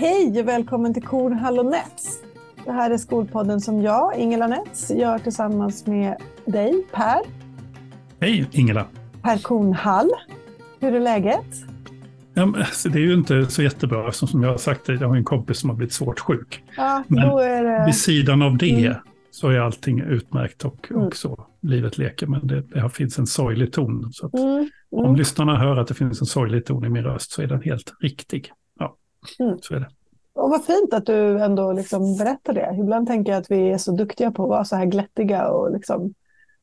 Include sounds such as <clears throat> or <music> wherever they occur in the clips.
Hej och välkommen till Korn Hall och Nets. Det här är Skolpodden som jag, Ingela Nets, gör tillsammans med dig, Per. Hej Ingela. Per Kornhall. Hur är läget? Ja, alltså, det är ju inte så jättebra, som jag har sagt, jag har en kompis som har blivit svårt sjuk. Ja, men det... vid sidan av det mm. så är allting utmärkt och, och mm. så. Livet leker, men det, det finns en sorglig ton. Så mm. Mm. Om lyssnarna hör att det finns en sorglig ton i min röst så är den helt riktig. Mm. så är det. Och vad fint att du ändå liksom berättar det. Ibland tänker jag att vi är så duktiga på att vara så här glättiga och liksom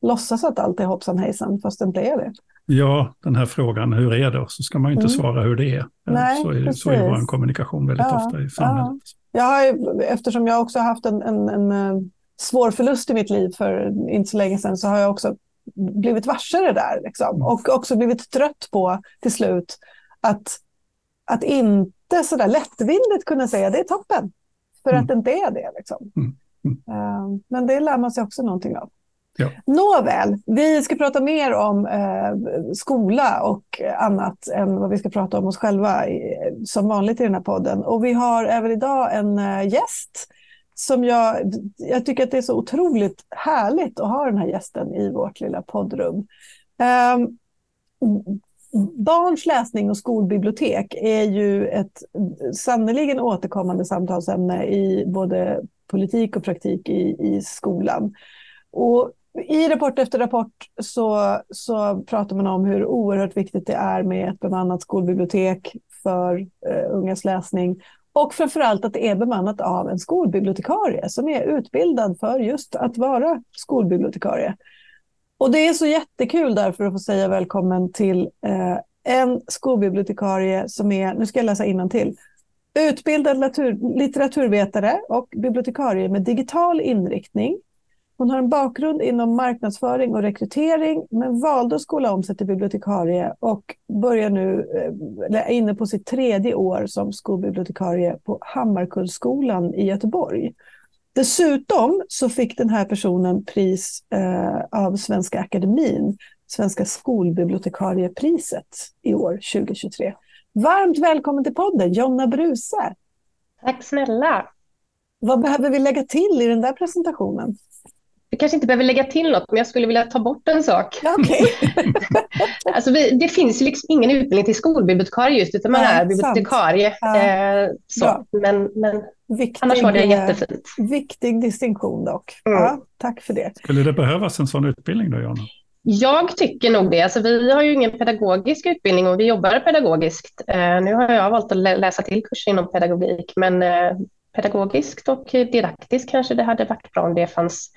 låtsas att allt är hoppsan hejsan, fast det inte är det. Ja, den här frågan, hur är det? Så ska man ju inte mm. svara hur det är. Nej, så, är så är vår kommunikation väldigt ja, ofta i samhället. Ja. Jag har, eftersom jag också haft en, en, en, eh, svår förlust i mitt liv för inte så länge sedan, så har jag också blivit varse det där. Liksom. Mm. Och också blivit trött på till slut att, att inte så där lättvindigt kunna säga det är toppen. För mm. att det inte är det. Liksom. Mm. Mm. Uh, men det lär man sig också någonting av. Ja. Nåväl, vi ska prata mer om eh, skola och annat än vad vi ska prata om oss själva i, som vanligt i den här podden. Och vi har även idag en eh, gäst som jag, jag tycker att det är så otroligt härligt att ha den här gästen i vårt lilla poddrum. Eh, barns läsning och skolbibliotek är ju ett sannerligen återkommande samtalsämne i både politik och praktik i, i skolan. Och i rapport efter rapport så, så pratar man om hur oerhört viktigt det är med ett bemannat skolbibliotek för eh, ungas läsning. Och framförallt att det är bemannat av en skolbibliotekarie som är utbildad för just att vara skolbibliotekarie. Och det är så jättekul därför att få säga välkommen till eh, en skolbibliotekarie som är, nu ska jag läsa till utbildad litteratur, litteraturvetare och bibliotekarie med digital inriktning hon har en bakgrund inom marknadsföring och rekrytering men valde att skola om sig till bibliotekarie och börjar nu, eh, eller är inne på sitt tredje år som skolbibliotekarie på Hammarkullsskolan i Göteborg. Dessutom så fick den här personen pris eh, av Svenska Akademin, Svenska skolbibliotekariepriset i år 2023. Varmt välkommen till podden, Jonna Bruse. Tack snälla. Vad behöver vi lägga till i den där presentationen? Vi kanske inte behöver lägga till något, men jag skulle vilja ta bort en sak. Okay. <laughs> alltså vi, det finns liksom ingen utbildning till skolbibliotekarie just, utan man ja, är bibliotekarie. Ja. Eh, så. Men, men viktig, annars var det jättefint. Viktig distinktion dock. Mm. Ja, tack för det. Skulle det behövas en sån utbildning då, Jonna? Jag tycker nog det. Alltså, vi har ju ingen pedagogisk utbildning och vi jobbar pedagogiskt. Eh, nu har jag valt att läsa till kurser inom pedagogik, men eh, pedagogiskt och didaktiskt kanske det hade varit bra om det fanns.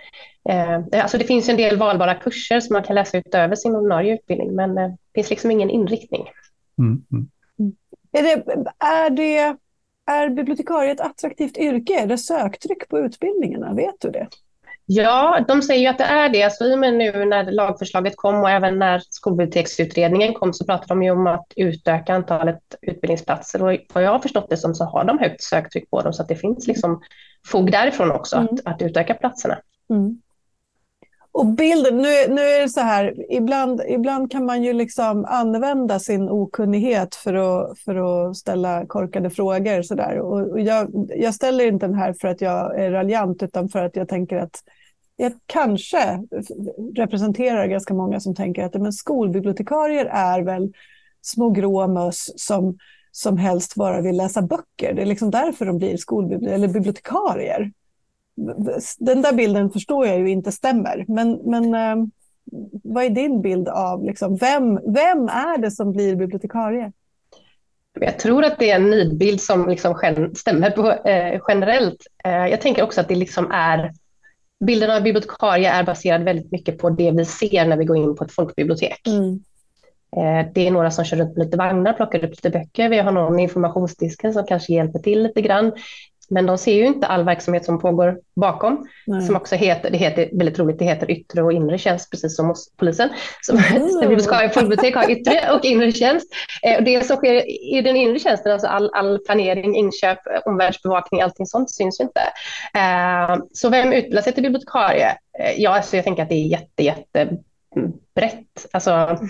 Eh, alltså det finns en del valbara kurser som man kan läsa utöver sin ordinarie utbildning, men eh, det finns liksom ingen inriktning. Mm, mm. Är, det, är, det, är bibliotekarie ett attraktivt yrke? Är det söktryck på utbildningarna? Vet du det? Ja, de säger ju att det är det. Så i och med nu när lagförslaget kom och även när skolbiblioteksutredningen kom så pratade de ju om att utöka antalet utbildningsplatser. Och vad jag har förstått det som så har de högt söktryck på dem så att det finns liksom fog därifrån också mm. att, att utöka platserna. Mm. Och bilden, nu, nu är det så här, ibland, ibland kan man ju liksom använda sin okunnighet för att, för att ställa korkade frågor. Så där. Och, och jag, jag ställer inte den här för att jag är raljant utan för att jag tänker att jag kanske representerar ganska många som tänker att men skolbibliotekarier är väl små grå möss som, som helst bara vill läsa böcker. Det är liksom därför de blir skolbibli- eller bibliotekarier den där bilden förstår jag ju inte stämmer. Men, men eh, vad är din bild av liksom, vem, vem är det som blir bibliotekarie? Jag tror att det är en nidbild som liksom stämmer på, eh, generellt. Eh, jag tänker också att det liksom är bilden av bibliotekarie är baserad väldigt mycket på det vi ser när vi går in på ett folkbibliotek. Mm. Eh, det är några som kör runt med lite vagnar, plockar upp lite böcker. Vi har någon i informationsdisken som kanske hjälper till lite grann men de ser ju inte all verksamhet som pågår bakom. Nej. Som också heter, det heter väldigt roligt, det heter yttre och inre tjänst, precis som hos polisen. Som mm. <laughs> vi ska i fullbibliotek ha yttre och inre tjänst. Eh, det som sker i den inre tjänsten, alltså all, all planering, inköp, omvärldsbevakning, allting sånt syns ju inte. Eh, så vem utbildar sig till bibliotekarie? Eh, ja, alltså jag tänker att det är jätte, jätte brett. Alltså, mm,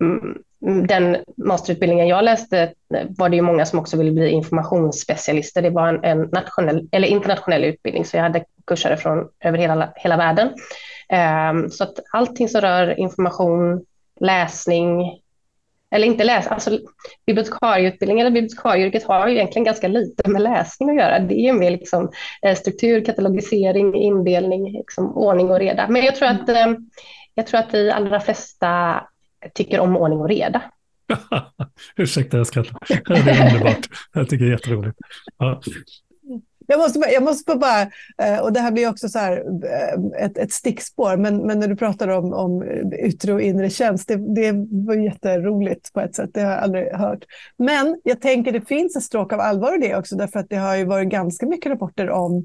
Mm, den masterutbildningen jag läste eh, var det ju många som också ville bli informationsspecialister. Det var en, en nationell eller internationell utbildning, så jag hade kursare från över hela, hela världen. Um, så att allting som rör information, läsning, eller inte läsa, alltså bibliotekarieutbildningen eller bibliotekarieyrket har ju egentligen ganska lite med läsning att göra. Det är mer liksom eh, struktur, katalogisering, indelning, liksom ordning och reda. Men jag tror att, ehm, jag tror att de allra flesta tycker om ordning och reda. <laughs> Ursäkta, jag skrattar. Det är underbart. Jag tycker det är jätteroligt. Ja. Jag måste, jag måste bara, eh, och det här blir också så här, eh, ett, ett stickspår, men, men när du pratar om, om yttre och inre tjänst, det, det var jätteroligt på ett sätt, det har jag aldrig hört. Men jag tänker det finns ett stråk av allvar i det också, därför att det har ju varit ganska mycket rapporter om eh,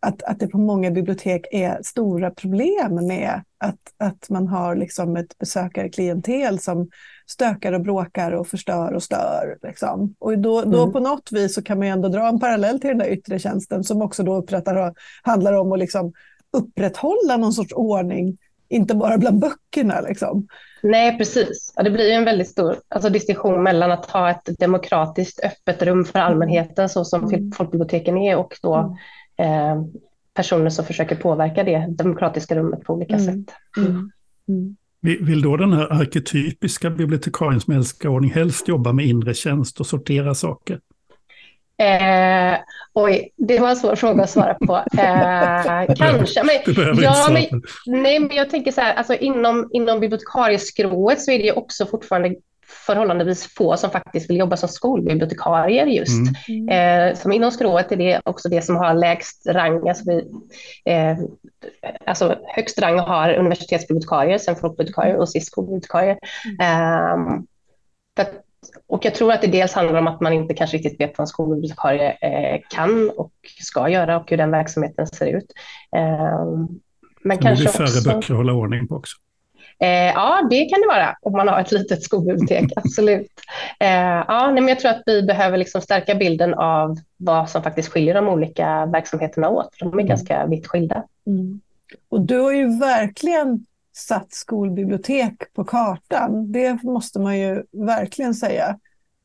att, att det på många bibliotek är stora problem med att, att man har liksom ett besökarklientel som stökar och bråkar och förstör och stör. Liksom. Och då, då mm. på något vis så kan man ändå dra en parallell till den där yttre tjänsten som också då upprättar, handlar om att liksom upprätthålla någon sorts ordning, inte bara bland böckerna. Liksom. Nej, precis. Ja, det blir en väldigt stor alltså, distinktion mellan att ha ett demokratiskt öppet rum för allmänheten så som mm. folkbiblioteken är och då mm. Eh, personer som försöker påverka det demokratiska rummet på olika mm. sätt. Mm. mm. Vill då den här arketypiska bibliotekarien som älskar ordning helst jobba med inre tjänst och sortera saker? Eh, oj, det var en svår fråga att svara på. <laughs> Eh, kanske. Men, ja, men, nej, men jag tänker så här, alltså inom, inom bibliotekarieskrået så är det också fortfarande förhållandevis få som faktiskt vill jobba som skolbibliotekarier just. Mm. Eh, som inom skrået är det också det som har lägst rang, alltså, vi, eh, alltså högst rang har universitetsbibliotekarier, sen folkbibliotekarier och sist skolbibliotekarier. Mm. Eh, och jag tror att det dels handlar om att man inte kanske riktigt vet vad en skolbibliotekarie eh, kan och ska göra och hur den verksamheten ser ut. Eh, men kanske det är färre också... böcker att hålla ordning på också. Eh, ja, det kan det vara om man har ett litet skolbibliotek, <laughs> absolut. Eh, ja, nej, men jag tror att vi behöver liksom stärka bilden av vad som faktiskt skiljer de olika verksamheterna åt. De är mm. ganska vitt skilda. Mm. Och du har ju verkligen satt skolbibliotek på kartan. Det måste man ju verkligen säga.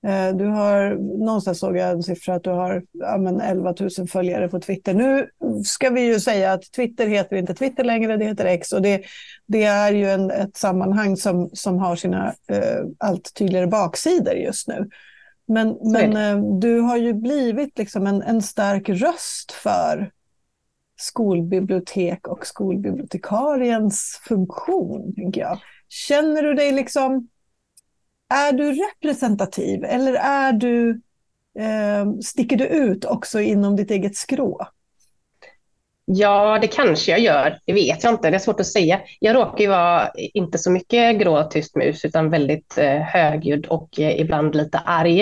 Eh, du har, någonstans såg jag en siffra att du har ja, 11 000 följare på Twitter. Nu ska vi ju säga att Twitter heter inte Twitter längre, det heter X. Och det, det är ju en, ett sammanhang som, som har sina eh, allt tydligare baksidor just nu. Men, men eh, du har ju blivit liksom en, en stark röst för skolbibliotek och skolbibliotekariens funktion, tänker jag. Känner du dig liksom är du representativ eller är du, eh, sticker du ut också inom ditt eget skrå? Ja, det kanske jag gör. Det vet jag inte. Det är svårt att säga. Jag råkar ju vara inte så mycket grå tyst mus utan väldigt eh, högljudd och eh, ibland lite arg.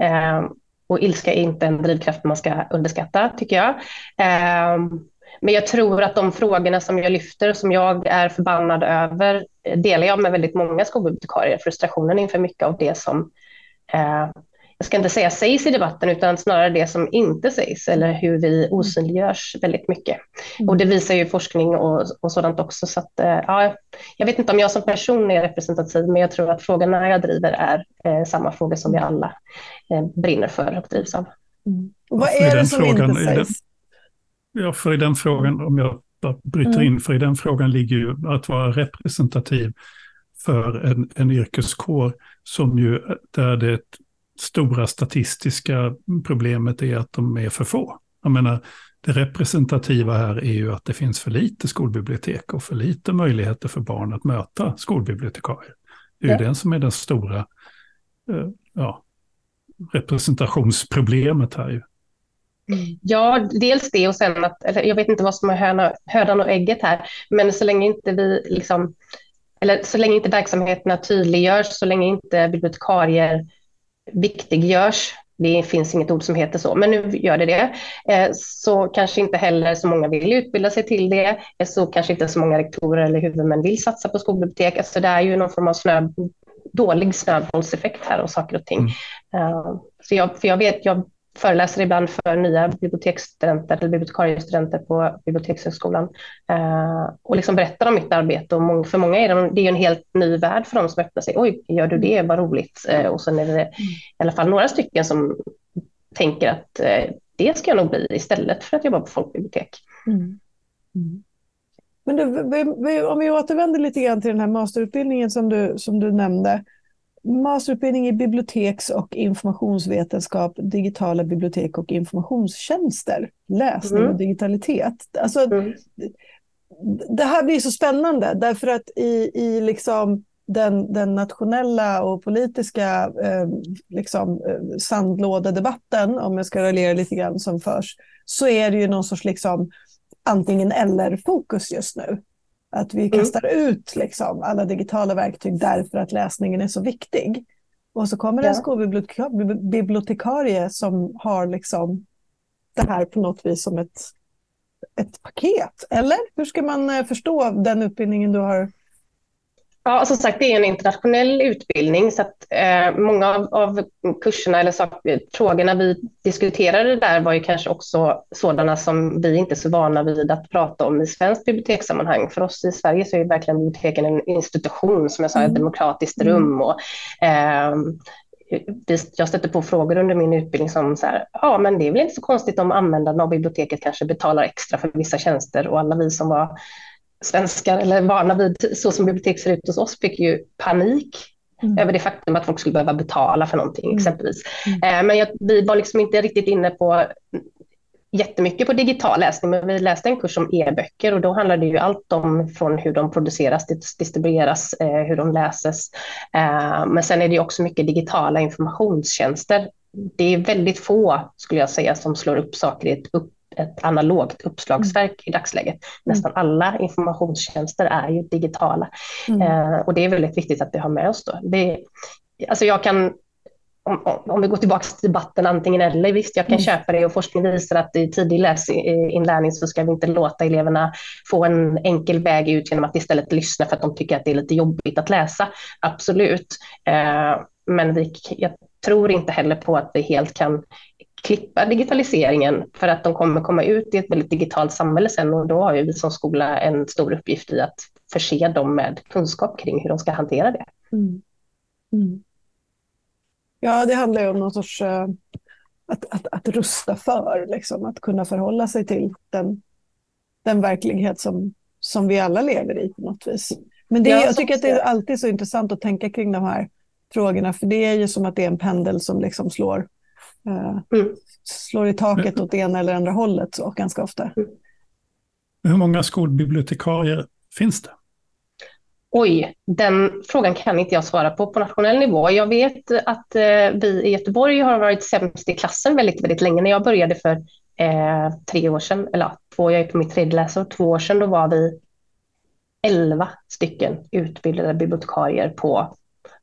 Eh, och ilska är inte en drivkraft man ska underskatta, tycker jag. Eh, Eh, men jag tror att de frågorna som jag lyfter, som jag är förbannad över, delar jag med väldigt många skolbibliotekarier. Frustrationen inför mycket av det som, eh, jag ska inte säga sägs i debatten, utan snarare det som inte sägs eller hur vi osynliggörs väldigt mycket. Mm. Och det visar ju forskning och, och sådant också. Så att, eh, ja, jag vet inte om jag som person är representativ, men jag tror att frågorna jag driver är eh, samma frågor som vi alla eh, brinner för och drivs av. Mm. vad är det som frågan, inte sägs? Ja, för i den frågan, om jag bryter mm. in, för i den frågan ligger ju att vara representativ för en, en yrkeskår som ju, där det stora statistiska problemet är att de är för få. Jag menar, det representativa här är ju att det finns för lite skolbibliotek och för lite möjligheter för barn att möta skolbibliotekarier. Det är ja. ju den som är det stora eh, ja, representationsproblemet här. Ju. Mm. Ja, dels det och sen att, eller jag vet inte vad som är höna, hönan och ägget här, men så länge inte vi liksom, eller så länge inte verksamheterna tydliggörs, så länge inte bibliotekarier viktiggörs, det finns inget ord som heter så, men nu gör det det, eh, så kanske inte heller så många vill utbilda sig till det, eh, så kanske inte så många rektorer eller huvudmän vill satsa på skolbibliotek. Alltså det är ju någon form av snö, dålig snöbollseffekt här och saker och ting. Mm. Uh, så jag, för jag vet, jag föreläser ibland för nya biblioteksstudenter eller bibliotekariestudenter på Bibliotekshögskolan eh, och liksom berättar om mitt arbete. Och för många är det, det är en helt ny värld för dem som öppnar sig. Oj, gör du det? Vad roligt. Eh, och sen är det i alla fall några stycken som tänker att eh, det ska jag nog bli istället för att jobba på folkbibliotek. Mm. Mm. Men du, om vi återvänder lite grann till den här masterutbildningen som du, som du nämnde. Masterutbildning i biblioteks och informationsvetenskap, digitala bibliotek och informationstjänster, läsning mm. och digitalitet. Alltså, mm. Det här blir så spännande därför att i, i liksom den, den nationella och politiska eh, liksom, eh, sandlådedebatten, om jag ska raljera lite grann, som förs, så är det ju någon sorts liksom, antingen eller-fokus just nu. Att vi mm. kastar mm. ut liksom, alla digitala verktyg därför att läsningen är så viktig. Och så kommer ja. en skolbibliotekarie som har liksom det här på något vis som ett, ett paket. Eller hur ska man eh, förstå den utbildningen du har Ja, som sagt, det är en internationell utbildning så att eh, många av, av, kurserna eller sak, frågorna vi diskuterade där var ju kanske också sådana som vi inte är så vana vid att prata om i svenskt bibliotekssammanhang. För oss i Sverige så är verkligen biblioteken en institution, som jag sa, ett mm. demokratiskt mm. rum. Och, eh, jag stötte på frågor under min utbildning som så här, ja men det är väl inte så konstigt om användarna av biblioteket kanske betalar extra för vissa tjänster och alla vi som var svenskar eller vana vid så som bibliotek ser ut hos oss fick ju panik mm. över det faktum att folk skulle behöva betala för någonting mm. exempelvis. Mm. Eh, men jag, vi var liksom inte riktigt inne på jättemycket på digital läsning, men vi läste en kurs om e-böcker och då handlar det ju allt om från hur de produceras, distribueras, eh, hur de läses. Eh, men sen är det också mycket digitala informationstjänster. Det är väldigt få, skulle jag säga, som slår upp saker i ett ett analogt uppslagsverk mm. i dagsläget. Nästan alla informationstjänster är ju digitala mm. eh, och det är väldigt viktigt att vi har med oss. Då. Det, alltså jag kan om, om, vi går tillbaka till debatten antingen eller, visst jag kan mm. köpa det och forskning visar att i tidig läsinlärning så ska vi inte låta eleverna få en enkel väg ut genom att istället lyssna för att de tycker att det är lite jobbigt att läsa. Absolut. Eh, men vi, jag tror inte heller på att vi helt kan klippa digitaliseringen för att de kommer komma ut i ett väldigt digitalt samhälle sen och då har ju vi som skola en stor uppgift i att förse dem med kunskap kring hur de ska hantera det. Mm. Mm. Ja, det handlar ju om någon sorts uh, att, att, att rusta för, liksom, att kunna förhålla sig till den, den verklighet som, som vi alla lever i på något vis. Men det, ja, jag tycker att det är alltid så intressant att tänka kring de här frågorna, för det är ju som att det är en pendel som liksom slår Eh, mm. Slår i taket åt ena eller andra hållet så, ganska ofta. Mm. Hur många skolbibliotekarier finns det? Oj, den frågan kan inte jag svara på på nationell nivå. Jag vet att eh, vi i Göteborg har varit sämst i klassen väldigt, väldigt länge. När jag började för eh, tre år sedan, eller två, jag är på mitt tredje läsår, två år sedan, då var vi elva stycken utbildade bibliotekarier på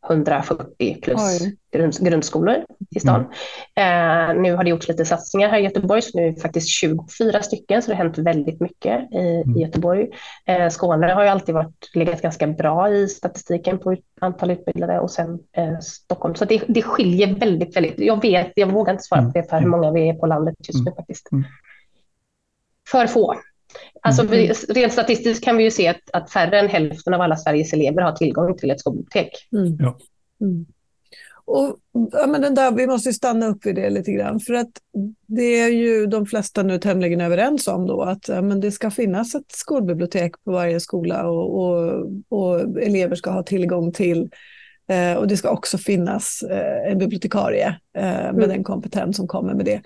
140 plus grund, grundskolor i stan. Mm. Eh, nu har det gjorts lite satsningar här i Göteborg, så nu är det faktiskt 24 stycken, så det har hänt väldigt mycket i, mm. i Göteborg. Eh, Skåne har ju alltid varit, legat ganska bra i statistiken på antal utbildade och sen eh, Stockholm. Så det, det skiljer väldigt, väldigt. Jag vet, jag vågar inte svara på det för hur många vi är på landet just nu mm. faktiskt. Mm. För få. Alltså, mm. rent statistiskt kan vi ju se att, att färre än hälften av alla Sveriges elever har tillgång till ett skolbibliotek. Mm. Ja. Mm. Och, ja, men den där, vi måste stanna upp vid det lite grann. För att det är ju de flesta nu tämligen överens om då att ja, men det ska finnas ett skolbibliotek på varje skola och, och, och elever ska ha tillgång till eh, och det ska också finnas eh, en bibliotekarie eh, med mm. den kompetens som kommer med det.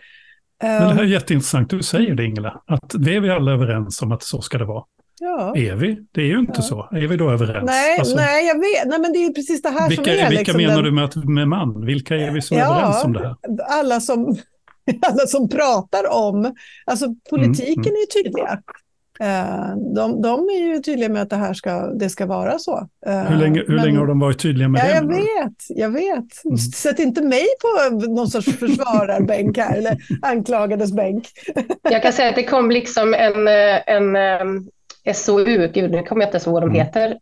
Men det här är ehm. jätteintressant, du säger det Ingela, att det är vi alla överens om att så ska det vara. Ja. Är vi? Det är ju inte ja. så. Är vi då överens? Nej, alltså, nej, jag vet. Nej, men det är precis det här vilka, som är... Vilka liksom menar den... du med, att, med man? Vilka är vi som är överens om det här? Alla som, <laughs> alla som pratar om... Alltså politiken mm, mm. är tydliga. Eh, de, de är ju tydliga med att det här ska, det ska vara så. Eh, hur länge, hur Men, länge har de varit tydliga med ja, det? Jag vet, jag vet. Mm. Sätt inte mig på någon sorts försvararbänk här, eller anklagades bänk. jag kan säga att det kom liksom en, en, en SOU, gud nu kommer jag inte ens ihåg vad de mm. heter,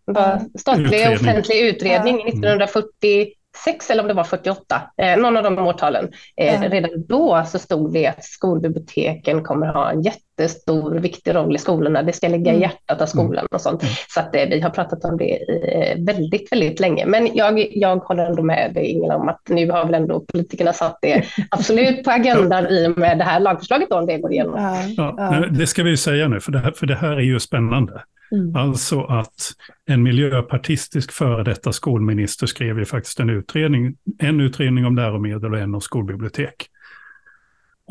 statlig utredning. offentlig utredning ja. 1940 46 eller om det var 48, eh, någon av de årtalen. Eh, mm. Redan då så stod det att skolbiblioteken kommer ha en jättestor viktig roll i skolorna. Det ska ligga i mm. hjärtat av skolan och sånt. Mm. Så att, eh, vi har pratat om det eh, väldigt, väldigt länge. Men jag, jag håller ändå med dig Ingela om att nu har väl ändå politikerna satt det <laughs> absolut på agendan i och med det här lagförslaget om det går igenom. Ja, ja. Det ska vi säga nu, för det här, för det här är ju spännande. Mm. Alltså att en miljöpartistisk före detta skolminister skrev ju faktiskt en utredning, en utredning om läromedel och en om skolbibliotek.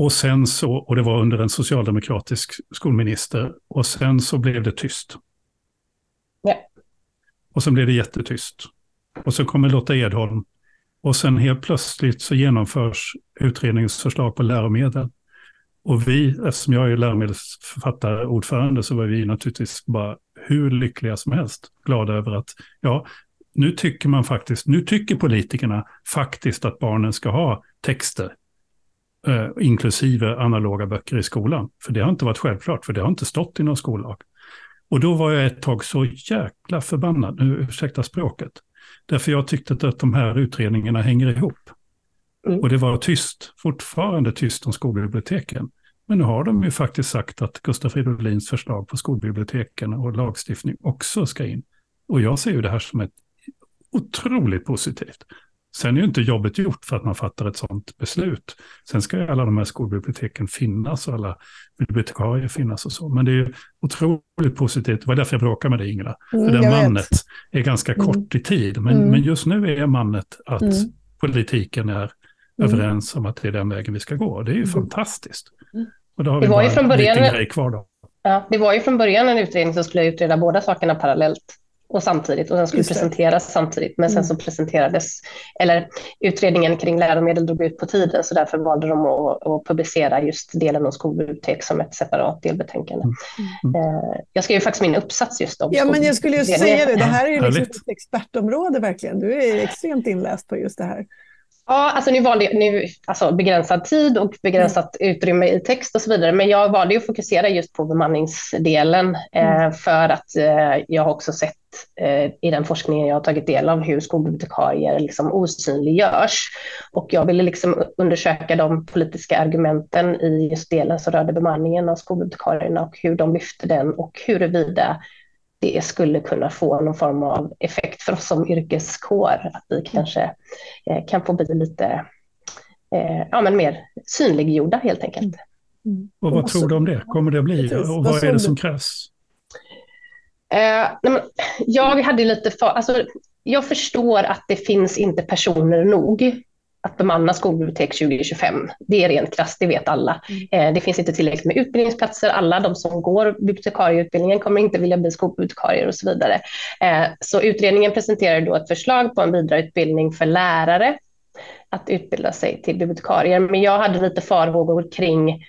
Och sen så, och det var under en socialdemokratisk skolminister, och sen så blev det tyst. Ja. Och sen blev det jättetyst. Och så kommer Lotta Edholm, och sen helt plötsligt så genomförs utredningens förslag på läromedel. Och vi, eftersom jag är läromedelsförfattare, ordförande, så var vi naturligtvis bara hur lyckliga som helst. Glada över att, ja, nu tycker man faktiskt, nu tycker politikerna faktiskt att barnen ska ha texter, eh, inklusive analoga böcker i skolan. För det har inte varit självklart, för det har inte stått i någon skollag. Och då var jag ett tag så jäkla förbannad, nu ursäkta språket. Därför jag tyckte att de här utredningarna hänger ihop. Mm. Och det var tyst, fortfarande tyst om skolbiblioteken. Men nu har de ju faktiskt sagt att Gustaf Fridolins förslag på skolbiblioteken och lagstiftning också ska in. Och jag ser ju det här som ett otroligt positivt. Sen är ju inte jobbet gjort för att man fattar ett sådant beslut. Sen ska ju alla de här skolbiblioteken finnas och alla bibliotekarier finnas och så. Men det är ju otroligt positivt. Det var därför jag bråkade med dig Ingela. Mm, för det mannet är ganska mm. kort i tid. Men, mm. men just nu är mannet att mm. politiken är mm. överens om att det är den vägen vi ska gå. Det är ju mm. fantastiskt. Och då har vi det var ju från början, grej kvar då. Ja, det var ju från början en utredning som skulle utreda båda sakerna parallellt och samtidigt och den skulle presenteras samtidigt. Men sen mm. så presenterades, eller utredningen kring läromedel drog ut på tiden så därför valde de att, att publicera just delen om skolbibliotek som ett separat delbetänkande. Mm. Mm. Eh, jag skrev ju faktiskt min uppsats just om Ja, men jag skulle ju säga det, det här är ju liksom ett expertområde verkligen. Du är extremt inläst på just det här. Ja, alltså nu valde jag nu, alltså begränsad tid och begränsat mm. utrymme i text och så vidare. Men jag valde att fokusera just på bemanningsdelen eh, mm. för att eh, jag har också sett eh, i den forskningen jag har tagit del av hur skolbibliotekarier liksom osynliggörs. Och jag ville liksom undersöka de politiska argumenten i just delen som rörde bemanningen av skolbibliotekarierna och hur de lyfte den och huruvida det skulle kunna få någon form av effekt för oss som yrkeskår. Att vi kanske eh, kan få bli lite eh, ja, men mer synliggjorda helt enkelt. Mm. Och vad tror du om det? Kommer det att bli? Och vad är det som krävs? Eh, jag hade lite för, alltså, jag förstår att det finns inte personer nog att bemanna skolbibliotek 2025. Det är rent krasst, det vet alla. Mm. Eh, det finns inte tillräckligt med utbildningsplatser. Alla de som går bibliotekarieutbildningen kommer inte vilja bli skolbibliotekarier och så vidare. Eh, så utredningen presenterar då ett förslag på en vidareutbildning för lärare att utbilda sig till bibliotekarier. Men jag hade lite farhågor kring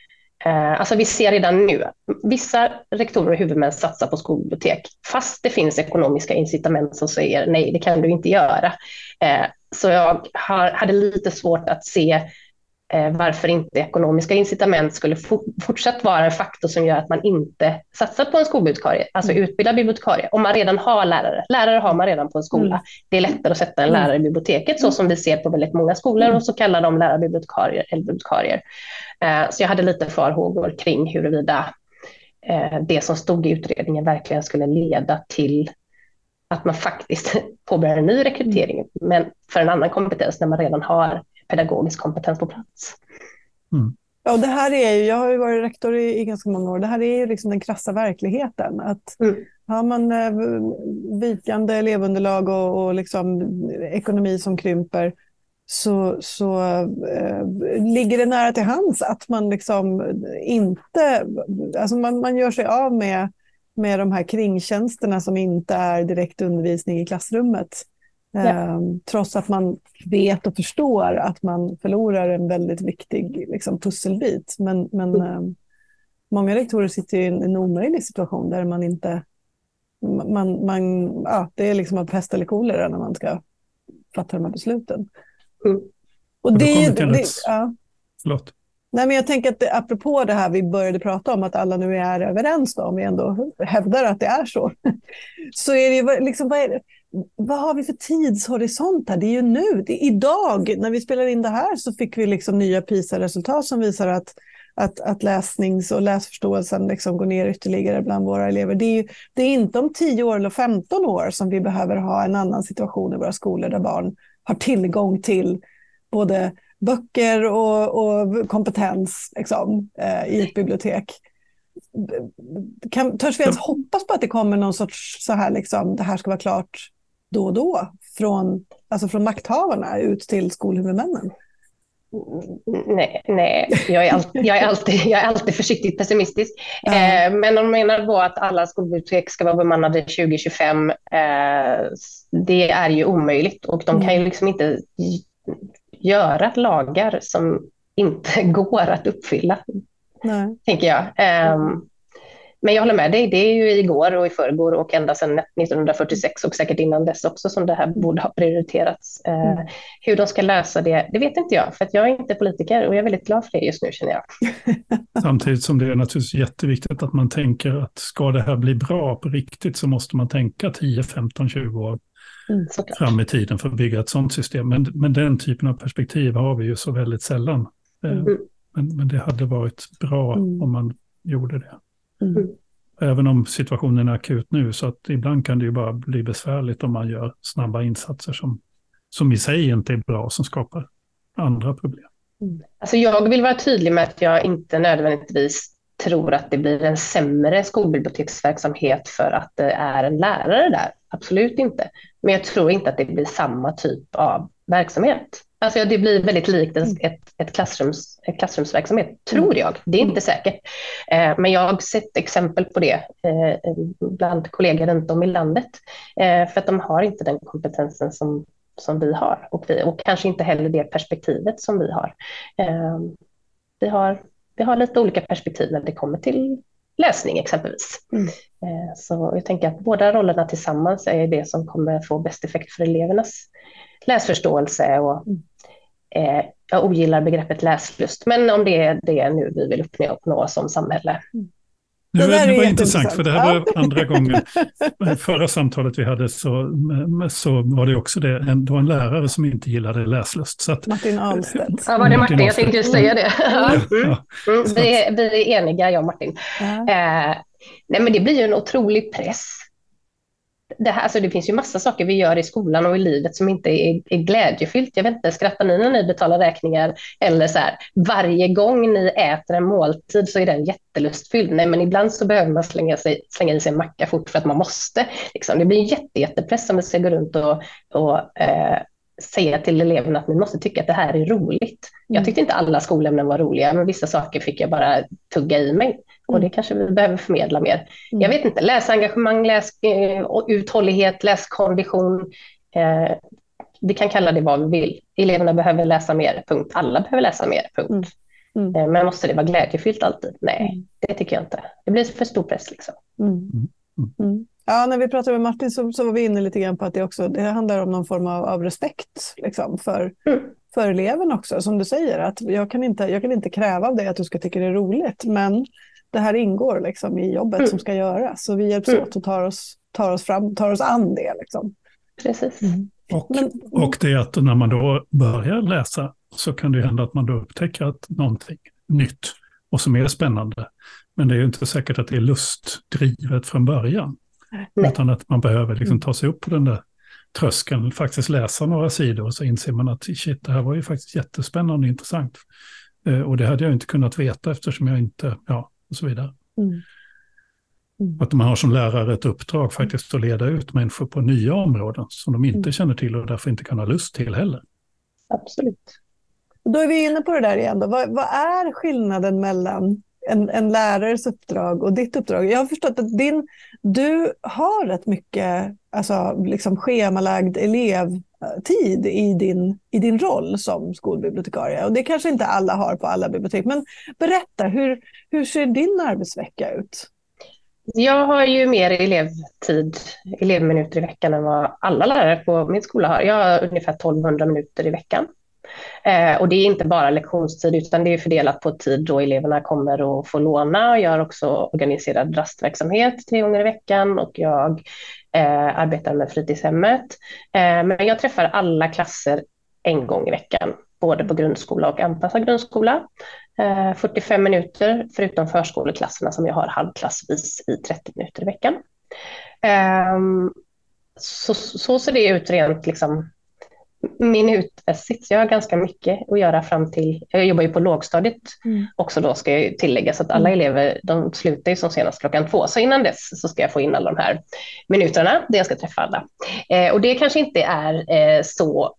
Eh, alltså vi ser redan nu att vissa rektorer och huvudmän satsar på skolbibliotek fast det finns ekonomiska incitament som säger nej, det kan du inte göra. Eh, så jag hade lite svårt att se varför inte ekonomiska incitament skulle fortsatt vara en faktor som gör att man inte satsar på en skolbibliotekarie, alltså mm. utbildar bibliotekarie, om man redan har lärare. Lärare har man redan på en skola. Mm. Det är lättare att sätta en mm. lärare i biblioteket, så som vi ser på väldigt många skolor, och så kallar de lärare bibliotekarier eller bibliotekarier. Eh, så jag hade lite farhågor kring huruvida eh, det som stod i utredningen verkligen skulle leda till att man faktiskt <laughs> påbörjar en ny rekrytering, men för en annan kompetens när man redan har pedagogisk kompetens på plats. Mm. Ja, det här är ju, jag har ju varit rektor i, i ganska många år, det här är ju liksom den krassa verkligheten. Att mm. Har man eh, vikande elevunderlag och, och liksom ekonomi som krymper så, så eh, ligger det nära till hands att man liksom inte, alltså man, man gör sig av med med de här kringtjänsterna som inte är direkt undervisning i klassrummet. Ja. Eh, trots att man vet och förstår att man förlorar en väldigt viktig liksom, pusselbit. Men, men mm. eh, många rektorer sitter i en, en omöjlig situation där man inte... Man, man, ja, det är liksom av pest eller kolera när man ska fatta de här besluten. Mm. Och det, det, det, ja. Förlåt. Nej, men jag tänker att det, apropå det här vi började prata om, att alla nu är överens, då, om vi ändå hävdar att det är så, <laughs> så är det ju liksom, vad är, vad har vi för tidshorisont här? Det är ju nu, det är idag, när vi spelar in det här så fick vi liksom nya PISA-resultat som visar att, att, att läsnings och läsförståelsen liksom går ner ytterligare bland våra elever. Det är, ju, det är inte om 10 år eller 15 år som vi behöver ha en annan situation i våra skolor där barn har tillgång till både böcker och, och kompetens liksom, eh, i ett bibliotek. Kan, törs vi ens hoppas på att det kommer någon sorts så här, liksom, det här ska vara klart då och då från, alltså från makthavarna ut till skolhuvudmännen? Nej, nej. Jag, är alltid, jag, är alltid, jag är alltid försiktigt pessimistisk. Eh, men de menar då att alla skolbibliotek ska vara bemannade 2025. Eh, det är ju omöjligt och de kan ju liksom inte göra lagar som inte <laughs> går att uppfylla, Nej. tänker jag. Um, men jag håller med dig, det är ju igår och i förrgår och ända sedan 1946 och säkert innan dess också som det här borde ha prioriterats. Eh, mm. hur de ska lösa det, det vet inte jag, för att jag är inte politiker och jag är väldigt glad för det just nu känner jag. <laughs> Samtidigt som det är naturligtvis jätteviktigt att man tänker att ska det här bli bra på riktigt så måste man tänka 10, 15, 20 år mm, fram i tiden för att bygga ett sådant system. Men, men den typen av perspektiv har vi ju så väldigt sällan. Eh, mm. Men, men det hade varit bra mm. om man gjorde det. Mm. Även om situationen är akut nu, så att ibland kan det ju bara bli besvärligt om man gör snabba insatser som, som i sig inte är bra, som skapar andra problem. Mm. Alltså jag vill vara tydlig med att jag inte nödvändigtvis tror att det blir en sämre skolbiblioteksverksamhet för att det är en lärare där. Absolut inte. Men jag tror inte att det blir samma typ av verksamhet. Alltså det blir väldigt likt ett, mm. ett, klassrums, ett klassrumsverksamhet, tror mm. jag. Det är inte säkert. Eh, men jag har sett exempel på det eh, bland kollegor runt om i landet. Eh, för att de har inte den kompetensen som, som vi har och, vi, och kanske inte heller det perspektivet som vi har. Eh, vi har. Vi har lite olika perspektiv när det kommer till läsning exempelvis. Mm. Eh, så jag tänker att båda rollerna tillsammans är det som kommer få bäst effekt för elevernas läsförståelse och mm eh, jag ogillar begreppet läslust, men om det är det nu vi vill uppnå, som samhälle. Det, det, det var intressant, för det här var andra gången. <laughs> Förra samtalet vi hade så, så var det också det, en, det var en lärare som inte gillade läslust. Så att, Martin Ahlstedt. Ja, var det Martin? Jag tänkte just säga det. Mm. Mm. Vi, är, vi är eniga, jag och Martin. Ja. Eh, nej, men det blir ju en otrolig press det, här, alltså det finns ju massa saker vi gör i skolan och i livet som inte är, är glädjefyllt. Jag vet inte, skrattar ni när ni betalar räkningar? Eller så här, varje gång ni äter en måltid så är den jättelustfylld. Nej, men ibland så behöver man slänga, sig, slänga i sig en macka fort för att man måste. Liksom. Det blir en jätte, jättepress om vi ska gå runt och, och eh, säga till eleverna att ni måste tycka att det här är roligt. Jag mm. tyckte inte alla skolämnen var roliga, men vissa saker fick jag bara tugga i mig. Och det kanske vi behöver förmedla mer. Mm. Jag vet inte, läsengagemang, läs, uh, uthållighet, läskondition. Uh, vi kan kalla det vad vi vill. Eleverna behöver läsa mer, punkt. Alla behöver läsa mer, punkt. Mm. Mm. Men måste det vara glädjefyllt alltid? Nej, mm. det tycker jag inte. Det blir för stor press. Liksom. Mm. Mm. Ja, när vi pratade med Martin så, så var vi inne lite grann på att det också det handlar om någon form av, av respekt liksom, för, för eleven också. Som du säger, att jag kan, inte, jag kan inte kräva av dig att du ska tycka det är roligt, men det här ingår liksom i jobbet mm. som ska göras. Så vi hjälps mm. åt och tar oss, tar oss, fram, tar oss an det. Liksom. Precis. Mm. Och, Men, och det är att när man då börjar läsa så kan det hända att man då upptäcker att någonting nytt och som är spännande. Men det är ju inte säkert att det är lustdrivet från början. Nej. Utan att man behöver liksom ta sig upp på den där tröskeln, faktiskt läsa några sidor och så inser man att shit, det här var ju faktiskt jättespännande och intressant. Eh, och det hade jag inte kunnat veta eftersom jag inte, ja, och så vidare. Mm. Mm. Att man har som lärare ett uppdrag faktiskt att leda ut människor på nya områden som de inte mm. känner till och därför inte kan ha lust till heller. Absolut. Då är vi inne på det där igen. Vad, vad är skillnaden mellan en, en lärares uppdrag och ditt uppdrag? Jag har förstått att din, du har rätt mycket alltså, liksom schemalagd elevtid i din, i din roll som skolbibliotekarie. Och det kanske inte alla har på alla bibliotek. Men berätta, hur, hur ser din arbetsvecka ut? Jag har ju mer elevtid, elevminuter i veckan än vad alla lärare på min skola har. Jag har ungefär 1200 minuter i veckan. Eh, och det är inte bara lektionstid utan det är fördelat på tid då eleverna kommer och får låna. Jag har också organiserad rastverksamhet tre gånger i veckan och jag eh, arbetar med fritidshemmet. Eh, men jag träffar alla klasser en gång i veckan, både på grundskola och anpassad grundskola. Eh, 45 minuter, förutom förskoleklasserna som jag har halvklassvis i 30 minuter i veckan. Ehm, så, så ser det ut rent liksom, minutmässigt. Så jag har ganska mycket att göra fram till, jag jobbar ju på lågstadiet mm. också då ska jag tillägga, så att alla mm. elever de slutar ju som senast klockan två, så innan dess så ska jag få in alla de här minuterna där jag ska träffa alla. Eh, och det kanske inte är eh, så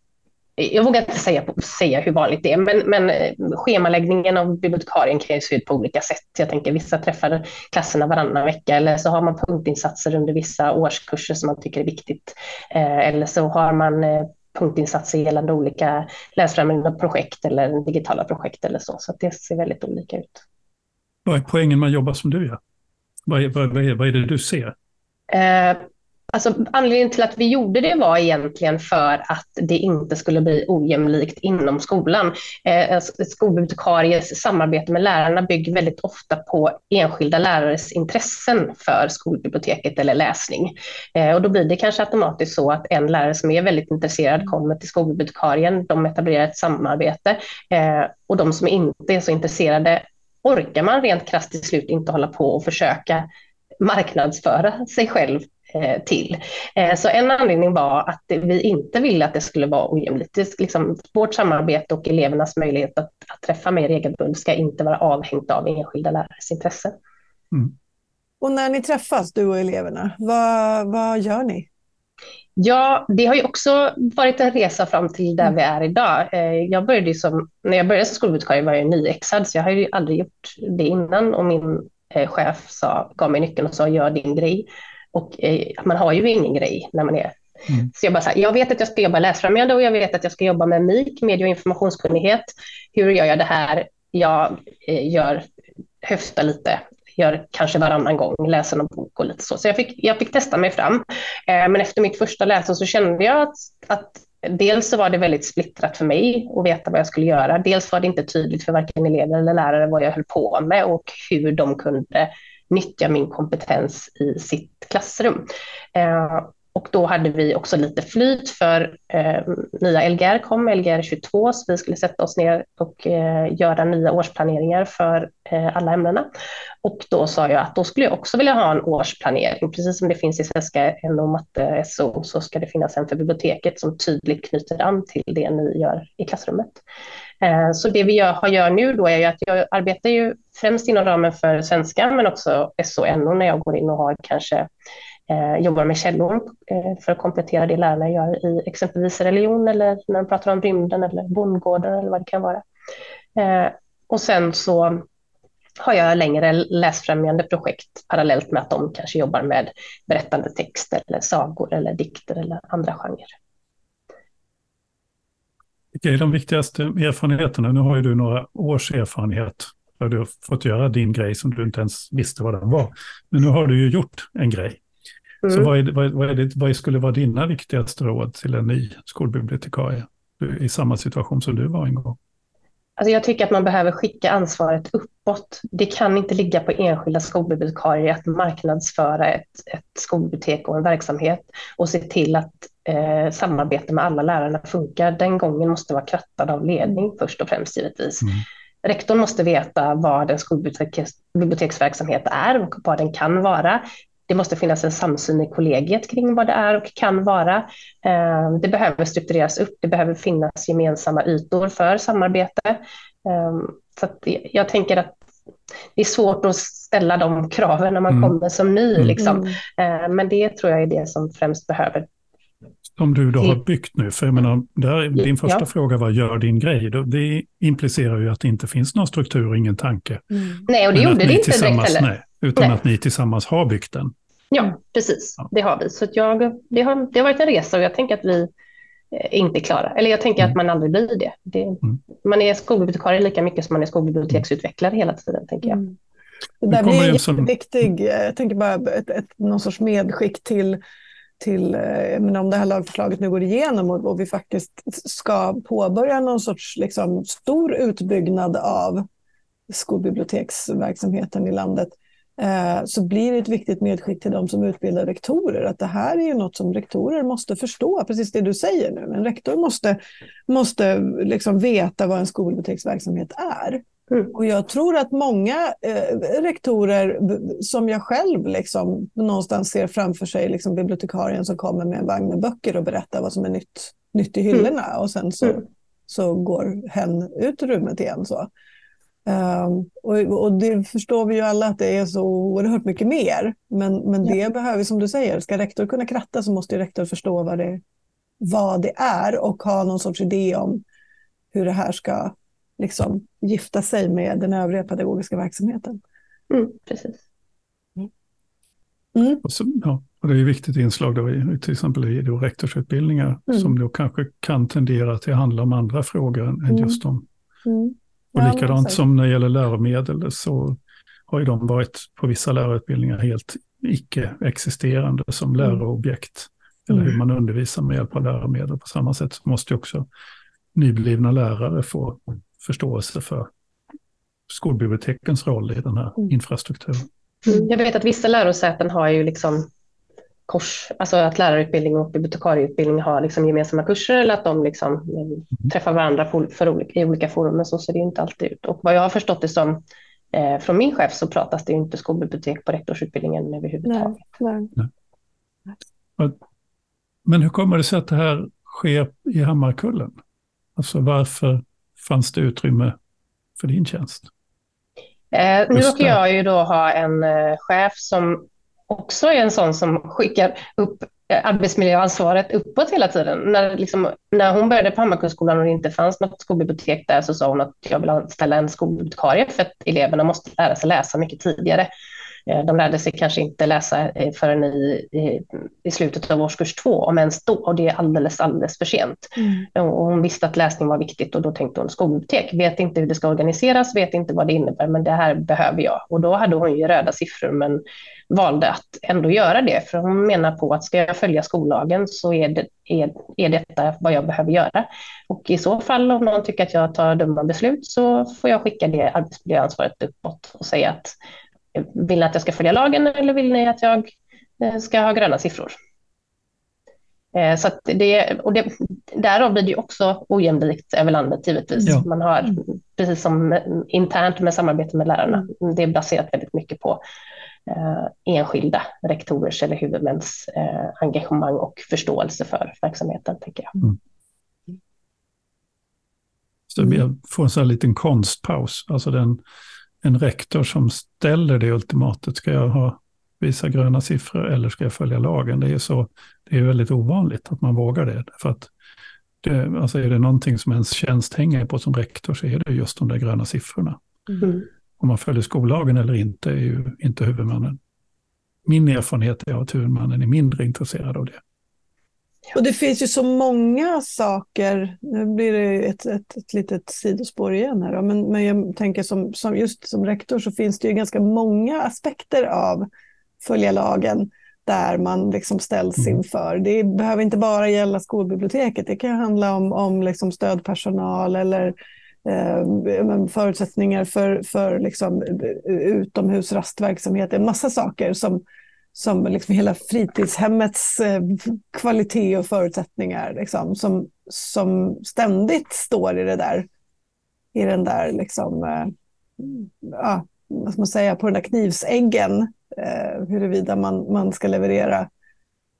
jag vågar inte säga, säga hur vanligt det är, men, men eh, schemaläggningen av bibliotekarien kan ju se ut på olika sätt. Jag tänker vissa träffar klasserna varannan vecka eller så har man punktinsatser under vissa årskurser som man tycker är viktigt. Eh, eller så har man eh, punktinsatser gällande olika läsfrämjande projekt eller digitala projekt eller så. Så det ser väldigt olika ut. Vad är poängen med att jobba som du gör? Vad är, vad är, vad är det du ser? Eh, Alltså, anledningen till att vi gjorde det var egentligen för att det inte skulle bli ojämlikt inom skolan. Eh, skolbibliotekaries samarbete med lärarna bygger väldigt ofta på enskilda lärares intressen för skolbiblioteket eller läsning. Eh, och då blir det kanske automatiskt så att en lärare som är väldigt intresserad kommer till skolbibliotekarien, de etablerar ett samarbete eh, och de som inte är så intresserade orkar man rent krasst till slut inte hålla på och försöka marknadsföra sig själv till. Eh, så en anledning var att vi inte ville att det skulle vara ojämlikt. Liksom, vårt samarbete och elevernas möjlighet att, att träffa mer regelbundet ska inte vara avhängt av enskilda lärares intresse. Mm. Och när ni träffas, du och eleverna, vad, vad gör ni? Ja, det har ju också varit en resa fram till där mm. vi är idag. Eh, jag började som, när jag började som skolbibliotekarie var jag nyexad, så jag har ju aldrig gjort det innan och min chef sa, gav mig nyckeln och sa gör din grej. Och eh, man har ju ingen grej när man är Mm. Så jag bara så här, jag vet att jag ska jobba läsfrämjande och jag vet att jag ska jobba med MIK, medie och informationskunnighet. Hur gör jag det här? Jag eh, gör, höftar lite, gör kanske varannan gång, läser någon bok och lite så. Så jag fick, jag fick testa mig fram. Eh, men efter mitt första läsår så kände jag att, att dels så var det väldigt splittrat för mig att veta vad jag skulle göra. Dels var det inte tydligt för varken elever eller lärare vad jag höll på med och hur de kunde nyttja min kompetens i sitt klassrum. Eh, och då hade vi också lite flyt för eh, nya Lgr kom, Lgr 22, så vi skulle sätta oss ner och eh, göra nya årsplaneringar för eh, alla ämnena. Och då sa jag att då skulle jag också vilja ha en årsplanering, precis som det finns i svenska NO, matte, SO, så ska det finnas en för biblioteket som tydligt knyter an till det ni gör i klassrummet. Eh, så det vi gör, gör nu då är ju att jag arbetar ju främst inom ramen för svenska, men också SO och NO när jag går in och har kanske eh, jobbar med källor eh, för att komplettera det lärarna gör i exempelvis religion eller när de pratar om rymden eller bondgårdar eller vad det kan vara. Eh, och sen så har jag längre läsfrämjande projekt parallellt med att de kanske jobbar med berättande text eller sagor eller dikter eller andra genrer. Vilka är de viktigaste erfarenheterna? Nu har ju du några års erfarenhet där du har fått göra din grej som du inte ens visste vad den var. Men nu har du ju gjort en grej. Mm. Så vad, är, vad, vad, är det, vad skulle vara dina viktigaste råd till en ny skolbibliotekarie i samma situation som du var en gång? Alltså jag tycker att man behöver skicka ansvaret uppåt. Det kan inte ligga på enskilda skolbibliotekarier att marknadsföra ett, ett skolbibliotek och en verksamhet och se till att eh, samarbete med alla lärarna funkar. Den gången måste vara krattad av ledning först och främst givetvis. Mm. Rektorn måste veta vad en skolbiblioteksverksamhet är och vad den kan vara. Det måste finnas en samsyn i kollegiet kring vad det är och kan vara. Eh, det behöver struktureras upp. Det behöver finnas gemensamma ytor för samarbete. Eh, så jag tänker att det är svårt att ställa de kraven när man mm. kommer som ny. Mm. Liksom. Eh, men det tror jag är det som främst behöver som du då har byggt nu. För jag menar, där, din första ja. fråga var gör din grej. Det implicerar ju att det inte finns någon struktur och ingen tanke. Mm. Nej, och det gjorde det inte direkt heller. Nej, utan nej. att ni tillsammans har byggt den. Ja, precis. Ja. Det har vi. Så jag, det, har, det har varit en resa och jag tänker att vi eh, inte är klara. Eller jag tänker mm. att man aldrig blir det. det mm. Man är skolbibliotekarie lika mycket som man är skolbiblioteksutvecklare hela tiden, tänker jag. Mm. Det där blir jätteviktigt. Jag tänker bara ett, ett, någon sorts medskick till till, eh, men om det här lagförslaget nu går igenom och, och vi faktiskt ska påbörja någon sorts liksom, stor utbyggnad av skolbiblioteksverksamheten i landet, eh, så blir det ett viktigt medskick till de som utbildar rektorer att det här är ju något som rektorer måste förstå, precis det du säger nu. En rektor måste, måste liksom veta vad en skolbiblioteksverksamhet är. Mm. Och jag tror att många eh, rektorer, som jag själv liksom, någonstans ser framför sig liksom bibliotekarien som kommer med en vagn med böcker och berättar vad som är nytt, nytt i hyllorna mm. och sen så, mm. så går hen ut ur rummet igen. Så. Um, och, och, det förstår vi ju alla att det är så oerhört mycket mer. Men, men det ja. behöver, som du säger, ska rektor kunna kratta så måste rektor förstå vad det, vad det är och ha någon sorts idé om hur det här ska liksom, gifta sig med den övriga pedagogiska verksamheten. Mm, precis. Mm. Och så, ja, och det är ett viktigt inslag då i, till exempel i då rektorsutbildningar mm. som då kanske kan tendera till att handla om andra frågor än mm. just om mm. Och ja, likadant som när det gäller läromedel så har ju de varit på vissa lärarutbildningar helt icke-existerande som mm. läroobjekt. Eller hur mm. man undervisar med hjälp av läromedel. På samma sätt så måste ju också nyblivna lärare få förståelse för skolbibliotekens roll i den här mm. infrastrukturen. Mm. Jag vet att vissa lärosäten har ju liksom kors, alltså att lärarutbildning och bibliotekarieutbildning har liksom gemensamma kurser eller att de liksom mm. träffar varandra för, för olika, i olika forum, men så ser det inte alltid ut. Och vad jag har förstått det som eh, från min chef så pratas det inte skolbibliotek på rektorsutbildningen överhuvudtaget. Nej, nej. nej. Men hur kommer det sig att det här sker i Hammarkullen? Alltså varför fanns det utrymme för din tjänst? Eh, nu råkar jag ju då ha en eh, chef som också är en sån som skickar upp eh, arbetsmiljöansvaret uppåt hela tiden. När, liksom, när hon började på Hammarkullsskolan och det inte fanns något skolbibliotek där så sa hon att jag vill anställa en skolbibliotekarie för att eleverna måste lära sig läsa mycket tidigare. Eh, de lärde sig kanske inte läsa eh, förrän i, i, i slutet av årskurs två, om ens då, och det är alldeles, alldeles för sent. Mm. Och hon visste att läsning var viktigt och då tänkte hon skolbibliotek, vet inte hur det ska organiseras, vet inte vad det innebär, men det här behöver jag. Och då hade hon ju röda siffror, men valde att ändå göra det, för hon menar på att ska jag följa skollagen så är, det, är, är detta vad jag behöver göra. Och i så fall om någon tycker att jag tar dumma beslut så får jag skicka det arbetsmiljöansvaret uppåt och säga att vill ni att jag ska följa lagen eller vill ni att jag eh, ska ha gröna siffror? Eh, så det, och det, därav blir det också ojämlikt över landet givetvis. Ja. Man har, precis som internt med samarbete med lärarna, det är baserat väldigt mycket på eh, enskilda rektorers eller huvudmäns eh, engagemang och förståelse för verksamheten, tänker jag. Mm. Så vi får en sån här liten konstpaus, alltså den en rektor som ställer det ultimatet. Ska jag ha, visa gröna siffror eller ska jag följa lagen? Det är, så, det är väldigt ovanligt att man vågar det. För att det, alltså är det någonting som ens tjänst hänger på som rektor så är det just de där gröna siffrorna. Mm. Om man följer skollagen eller inte är ju inte huvudmannen. Min erfarenhet är att huvudmannen är mindre intresserad av det. Och det finns ju så många saker, nu blir det ett, ett, ett litet sidospår igen här, då, men, men jag tänker som, som just som rektor så finns det ju ganska många aspekter av följa lagen där man liksom ställs mm. inför. Det behöver inte bara gälla skolbiblioteket, det kan handla om, om liksom stödpersonal eller eh, förutsättningar för, för liksom utomhusrastverksamhet, en massa saker som, som liksom hela fritidshemmets eh, kvalitet och förutsättningar liksom, som, som ständigt står i det där, i den där liksom, eh, ja, vad ska man säga, på den där knivsäggen, eh, huruvida man, man ska leverera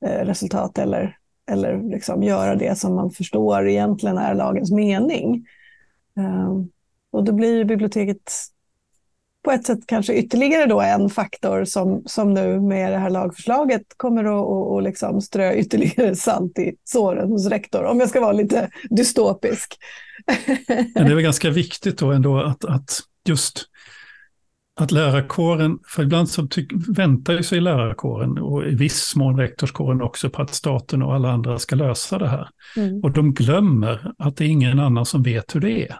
eh, resultat eller, eller liksom göra det som man förstår egentligen är lagens mening. Eh, och då blir biblioteket på ett sätt kanske ytterligare då en faktor som, som nu med det här lagförslaget kommer att och, och liksom strö ytterligare salt i såren hos rektor, om jag ska vara lite dystopisk. Men det är väl ganska viktigt då ändå att, att just att lärarkåren, för ibland så tyck, väntar ju sig lärarkåren och i viss mån rektorskåren också på att staten och alla andra ska lösa det här. Mm. Och de glömmer att det är ingen annan som vet hur det är.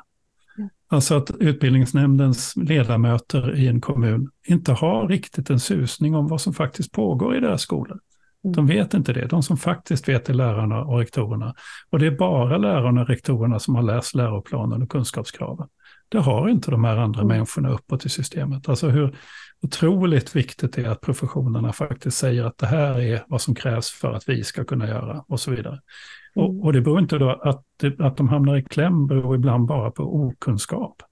Alltså att utbildningsnämndens ledamöter i en kommun inte har riktigt en susning om vad som faktiskt pågår i deras skolor. De mm. vet inte det. De som faktiskt vet är lärarna och rektorerna. Och det är bara lärarna och rektorerna som har läst läroplanen och kunskapskraven. Det har inte de här andra mm. människorna uppåt i systemet. Alltså hur otroligt viktigt det är att professionerna faktiskt säger att det här är vad som krävs för att vi ska kunna göra och så vidare. Mm. Och, och, det beror inte då att, att de hamnar i kläm beror ibland bara på okunskap.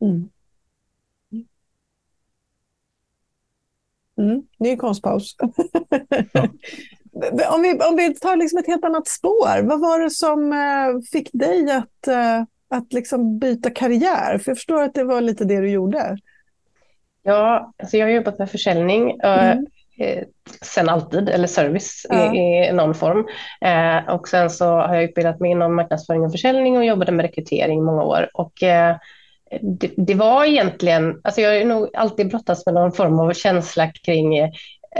Mm. Mm, ny konstpaus. Ja. <laughs> om, vi, om vi tar liksom ett helt annat spår, vad var det som eh, fick dig att, eh, att liksom byta karriär? För jag förstår att det var lite det du gjorde. Ja, alltså jag har jobbat med försäljning eh, mm. Eh, sen alltid, eller service ja. i, i, någon form. Eh, och sen så har jag utbildat mig inom marknadsföring och försäljning och jobbade med rekrytering i många år. Och, eh, det, det, var egentligen, alltså jag har nog alltid brottats med någon form av känsla kring eh,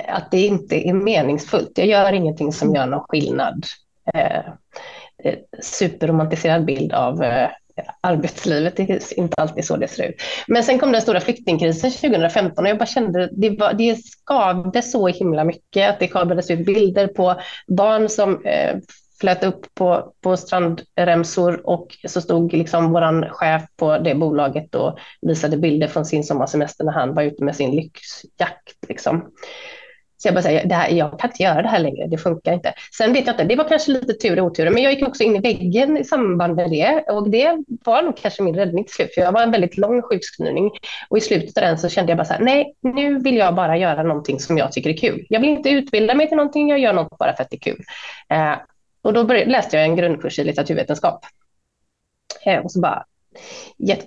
att det inte är meningsfullt. Jag gör ingenting som gör någon skillnad. Eh, superromantiserad bild av arbetslivet, det är inte alltid så det ser ut. Men sen kom den stora flyktingkrisen 2015 och jag bara kände det, var, det skavde så himla mycket att det kablades ut bilder på barn som eh, flöt upp på, på strandremsor och så stod liksom vår chef på det bolaget och visade bilder från sin sommarsemester när han var ute med sin lyxjakt. Liksom. Så jag bara säger, det här, jag kan inte göra det här längre, det funkar inte. Sen vet jag inte, det var kanske lite tur och otur, men jag gick också in i väggen i samband med det och det var nog kanske min räddning till slut, för jag var en väldigt lång sjukskrivning och i slutet av den så kände jag bara så här, nej, nu vill jag bara göra någonting som jag tycker är kul. Jag vill inte utbilda mig till någonting, jag gör något bara för att det är kul. Eh, och då började, läste jag en grundkurs i litteraturvetenskap. Eh, och så bara,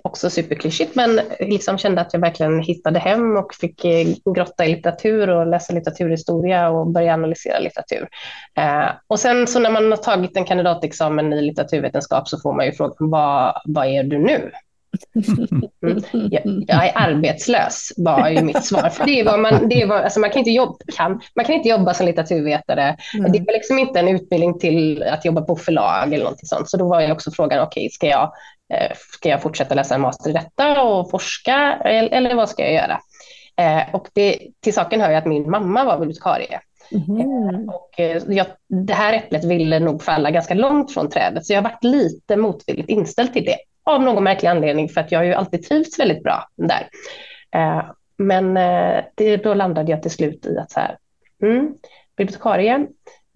också superklyschigt, men liksom kände att jag verkligen hittade hem och fick eh, grotta i litteratur och läsa litteraturhistoria och börja analysera litteratur. Eh, och sen så när man har tagit en kandidatexamen i litteraturvetenskap så får man ju frågan, vad, vad är du nu? Mm. Jag, jag, är arbetslös, var ju mitt svar. För det var man, det var, alltså man, kan inte jobba, kan, man kan inte jobba som litteraturvetare. Mm. Det var liksom inte en utbildning till att jobba på förlag eller någonting sånt. Så då var ju också frågan, okej, okay, ska, jag, ska jag fortsätta läsa en master i detta och forska eller, vad ska jag göra? Eh, och det, till saken hör ju att min mamma var bibliotekarie. Mm. Och eh, jag, det här äpplet ville nog falla ganska långt från trädet, så jag har varit lite motvilligt inställd till det av någon märklig anledning, för att jag har ju alltid trivts väldigt bra där. Eh, men eh, det, då landade jag till slut i att så här, mm, bibliotekarie,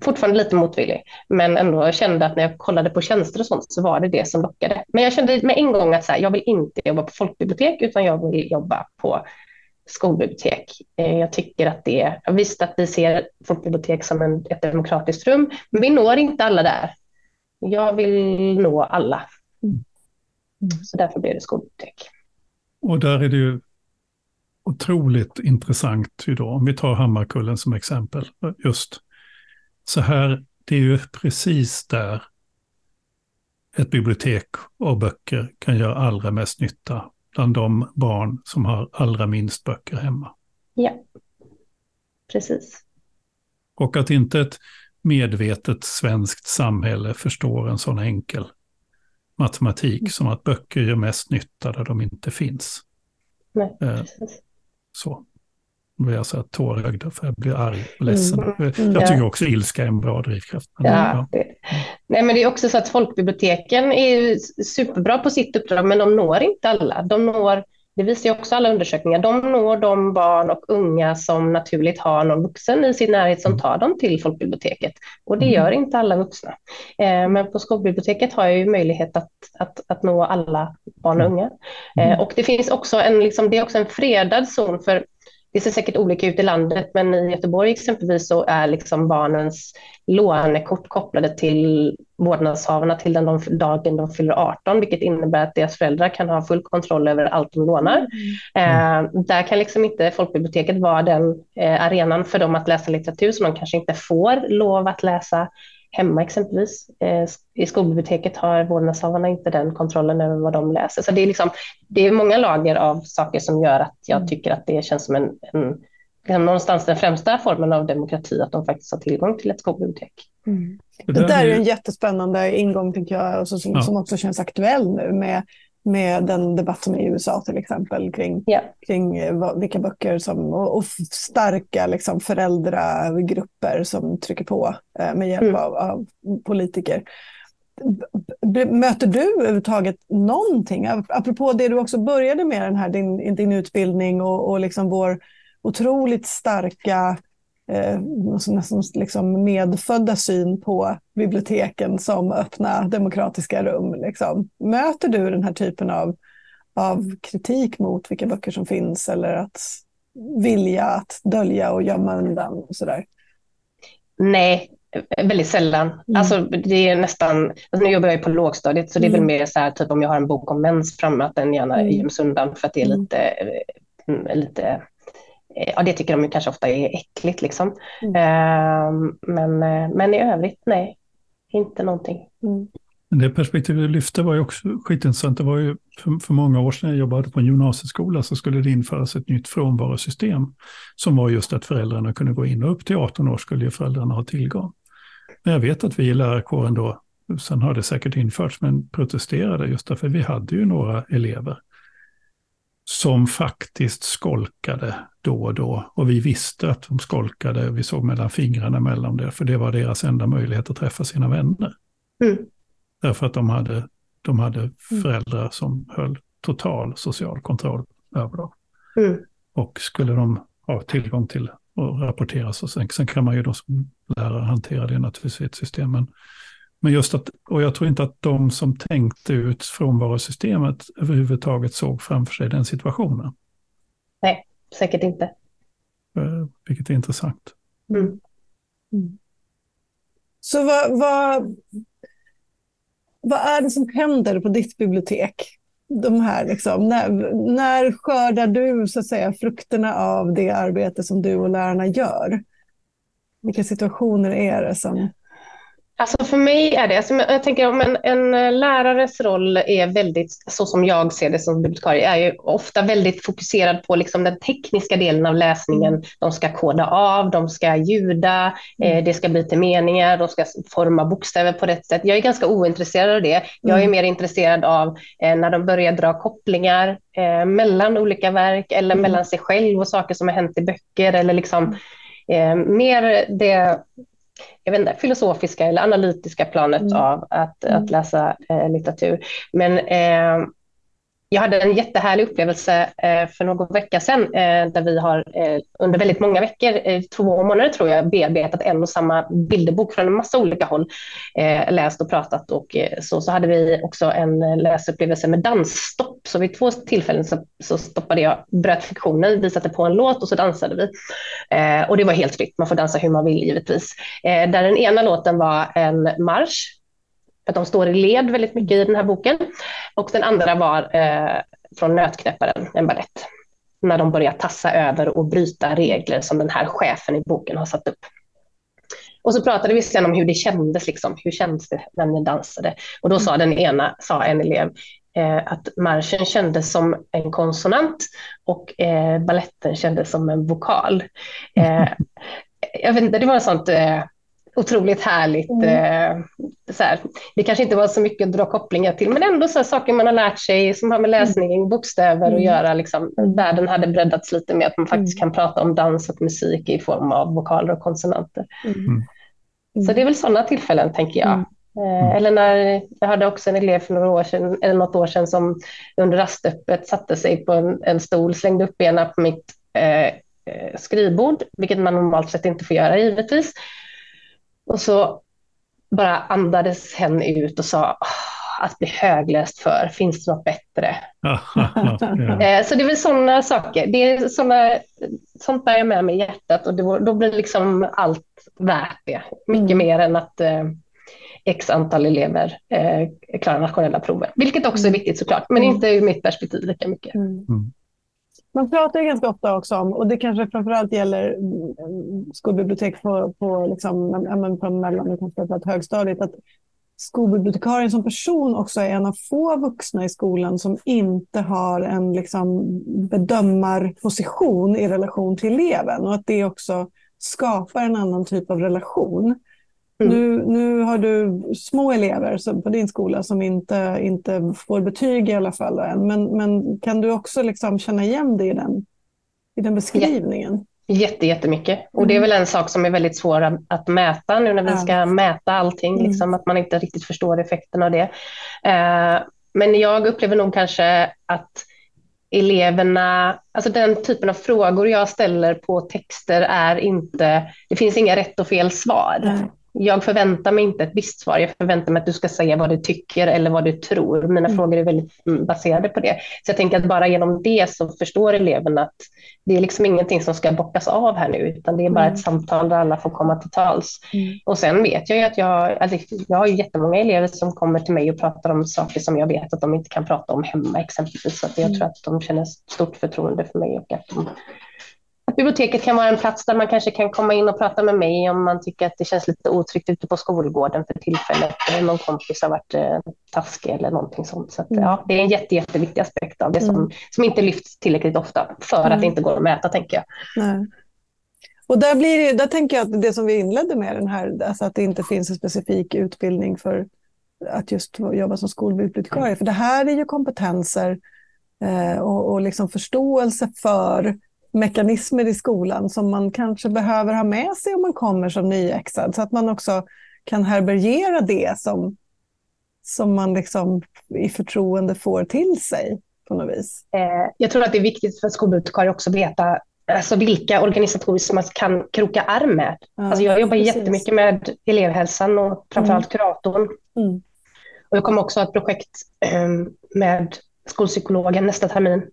fortfarande lite motvillig, men ändå kände att när jag kollade på tjänster och sånt så var det det som lockade. Men jag kände med en gång att så här, jag vill inte jobba på folkbibliotek, utan jag vill jobba på skolbibliotek. Eh, jag tycker att det är, visst att vi ser folkbibliotek som en, ett demokratiskt rum, men vi når inte alla där. Jag vill nå alla. Mm. Mm. Så därför blev det skolbibliotek. Och där är det ju otroligt intressant idag, om vi tar Hammarkullen som exempel. Just så här, det är ju precis där ett bibliotek och böcker kan göra allra mest nytta bland de barn som har allra minst böcker hemma. Ja, precis. Och att inte ett medvetet svenskt samhälle förstår en sån enkel matematik mm. som att böcker gör mest nytta där de inte finns. Nej, eh, så. Jag så här tårögd för jag blir arg och ledsen. Mm, mm, jag tycker också ilska är en bra drivkraft. Men, ja, ja. Nej, men det är också så att folkbiblioteken är superbra på sitt uppdrag, men de når inte alla. De når det visar också alla undersökningar. De når de barn och unga som naturligt har någon vuxen i sin närhet som mm. tar dem till folkbiblioteket. Och det mm. gör inte alla vuxna. Eh, men på skolbiblioteket har jag ju möjlighet att, att, att nå alla barn och unga. Eh, och det finns också en, liksom, det är också en fredad zon för det ser säkert olika ut i landet, men i Göteborg exempelvis så är liksom barnens lånekort kopplade till vårdnadshavarna till den dagen de fyller 18, vilket innebär att deras föräldrar kan ha full kontroll över allt de lånar. Mm. Eh, där kan liksom inte folkbiblioteket vara den eh, arenan för dem att läsa litteratur som de kanske inte får lov att läsa hemma exempelvis. Eh, I skolbiblioteket har vårdnadshavarna inte den kontrollen över vad de läser. Så det är, liksom, det är många lager av saker som gör att jag mm. tycker att det känns som en, en liksom någonstans den främsta formen av demokrati, att de faktiskt har tillgång till ett skolbibliotek. Mm. Det där är en jättespännande ingång, tycker jag, alltså som, ja. som också känns aktuell nu med med den debatt som är i USA till exempel kring, yeah. kring eh, vilka böcker som, och, och starka liksom, föräldragrupper som trycker på eh, med hjälp mm. av, av, politiker. Möter du överhuvudtaget någonting? Apropå det du också började med, den här, din, din utbildning och, och liksom vår otroligt starka eh, nästan liksom medfödda syn på biblioteken som öppna demokratiska rum. Liksom. Möter du den här typen av, av kritik mot vilka böcker som finns eller att vilja att dölja och gömma undan och sådär? Nej, väldigt sällan. Mm. Alltså, det är nästan, alltså nu jobbar jag på lågstadiet så det är mm. väl mer så här, typ om jag har en bok om mens framme, att den gärna mm. göms undan för att det är mm. lite, mm, lite Eh, ja, det tycker de kanske ofta är äckligt. Liksom. Mm. Men, eh, men i övrigt, nej, inte någonting. Mm. Det perspektivet du lyfte var ju också skitintressant. Det var ju för, för, många år sedan jag jobbade på en gymnasieskola så skulle det införas ett nytt frånvarosystem som var just att föräldrarna kunde gå in och upp till 18 år skulle ju föräldrarna ha tillgång. Men jag vet att vi i lärarkåren då, sen har det säkert införts, men protesterade just därför vi hade ju några elever som faktiskt skolkade då och då. Och vi visste att de skolkade, vi såg mellan fingrarna mellan det, för det var deras enda möjlighet att träffa sina vänner. Mm. Därför att de hade, de hade mm. föräldrar som höll total social kontroll över dem. Mm. Och skulle de ha tillgång till och rapportera så sen, sen kan man ju då som lärare hantera det naturligtvis i ett system. Men men just att, och jag tror inte att de som tänkte ut frånvarosystemet överhuvudtaget såg framför sig den situationen. Nej, säkert inte. Eh, vilket är intressant. Mm. Mm. Så vad, vad, vad är det som händer på ditt bibliotek? De här, liksom, när, när skördar du så att säga, frukterna av det arbete som du och lärarna gör? Vilka situationer är det som... Alltså för mig är det, alltså jag tänker om en, en, lärares roll är väldigt, så som jag ser det som bibliotekarie, är ju ofta väldigt fokuserad på liksom den tekniska delen av läsningen. Mm. De ska koda av, de ska ljuda, eh, mm. det ska bli till meningar, de ska forma bokstäver på rätt sätt. Jag är ganska ointresserad av det. Jag är mm. mer intresserad av eh, när de börjar dra kopplingar eh, mellan olika verk eller mellan sig själv och saker som har hänt i böcker eller liksom eh, mer det jag vet inte, filosofiska eller analytiska planet mm. av att, att mm. läsa eh, litteratur. Men eh, jag hade en jättehärlig upplevelse eh, för någon vecka sedan eh, där vi har eh, under väldigt många veckor, eh, två månader tror jag, bearbetat en och samma bilderbok från en massa olika håll, eh, läst och pratat och eh, så, så hade vi också en läsupplevelse med dansstopp. Så vid två tillfällen så, så stoppade jag, bröt fiktionen, vi satte på en låt och så dansade vi. och det var helt fritt, man får dansa hur man vill givetvis. där den ena låten var en marsch att de står i led väldigt mycket i den här boken. Och den andra var eh, från Nötknäpparen, en balett. När de börjar tassa över och bryta regler som den här chefen i boken har satt upp. Och så pratade vi sen om hur det kändes, liksom. hur kändes det när ni dansade? Och då sa den ena, sa en elev, eh, att marschen kändes som en konsonant och eh, balletten kändes som en vokal. Eh, jag vet inte, det var sånt eh, otroligt härligt. Mm. Eh, så här. Det kanske inte var så mycket att dra kopplingar till, men ändå så saker man har lärt sig som har med mm. läsning, mm. bokstäver att göra. Liksom. Världen hade breddats lite med att man faktiskt mm. kan prata om dans och musik i form av vokaler och konsonanter. Mm. Så det är väl sådana tillfällen, tänker jag. Eh, eller när jag hade också en elev för några år sedan, eller något år sedan som under rastöppet satte sig på en, en stol, slängde upp benen på mitt eh, eh skrivbord, vilket man normalt sett inte får göra givetvis. Och så bara andades hen ut och sa att bli högläst för, finns det något bättre? <laughs> Eh, så det är väl sådana saker. Det är såna, sånt bär jag med mig i hjärtat och då, då blir liksom allt värt det. Mycket mm. mer än att eh, x antal elever eh, klarar nationella prover. Vilket också är mm. viktigt såklart, men mm. inte ur mitt perspektiv lika mycket. Mm. Man pratar ju ganska ofta också om, och det kanske framförallt gäller mm, skolbibliotek på, på, liksom, på mellan liksom, och högstadiet, att skolbibliotekarien som person också är en av få vuxna i skolan som inte har en liksom, bedömarposition i relation till eleven och att det också skapar en annan typ av relation. Mm. Nu, nu har du små elever på din skola som inte, inte får betyg i alla fall än. Men, men kan du också liksom känna igen det i den, i den beskrivningen? Jätte, jättemycket. Och det är mm. väl en sak som är väldigt svår att mäta nu när vi ska mäta allting, mm. liksom, att man inte riktigt förstår effekten av det. Eh, men jag upplever nog kanske att eleverna, alltså den typen av frågor jag ställer på texter är inte, det finns inga rätt och fel svar. Jag förväntar mig inte ett visst svar. Jag förväntar mig att du ska säga vad du tycker eller vad du tror. Mina mm. frågor är väldigt mm, baserade på det. Så jag tänker att bara genom det så förstår eleverna att det är liksom ingenting som ska bockas av här nu, utan det är bara mm. ett samtal där alla får komma till tals. Mm. Och sen vet jag ju att jag, alltså jag har ju jättemånga elever som kommer till mig och pratar om saker som jag vet att de inte kan prata om hemma exempelvis. Så jag mm. tror att de känner stort förtroende för mig och att de biblioteket kan vara en plats där man kanske kan komma in och prata med mig om man tycker att det känns lite otryggt ute på skolgården för tillfället. Eller någon kompis har varit eh, taskig eller någonting sånt. Så att, mm. ja, det är en jätte, jätteviktig aspekt av det som, mm. som inte lyfts tillräckligt ofta för mm. att det inte går att mäta, tänker jag. Nej. Och där, blir där tänker jag att det som vi inledde med, den här, alltså att det inte finns en specifik utbildning för att just jobba som skolbibliotekarie. För det här är ju kompetenser eh, och, och liksom förståelse för mekanismer i skolan som man kanske behöver ha med sig om man kommer som nyexad, så att man också kan härbärgera det som, som man liksom i förtroende får till sig på något vis. Eh, jag tror att det är viktigt för skolbibliotekarier också att veta alltså vilka organisatoriskt man kan kroka arm med. Ja, alltså jag jobbar precis. jättemycket med elevhälsan och framförallt mm. kuratorn. Mm. Och jag kommer också ha ett projekt eh, med skolpsykologen nästa termin.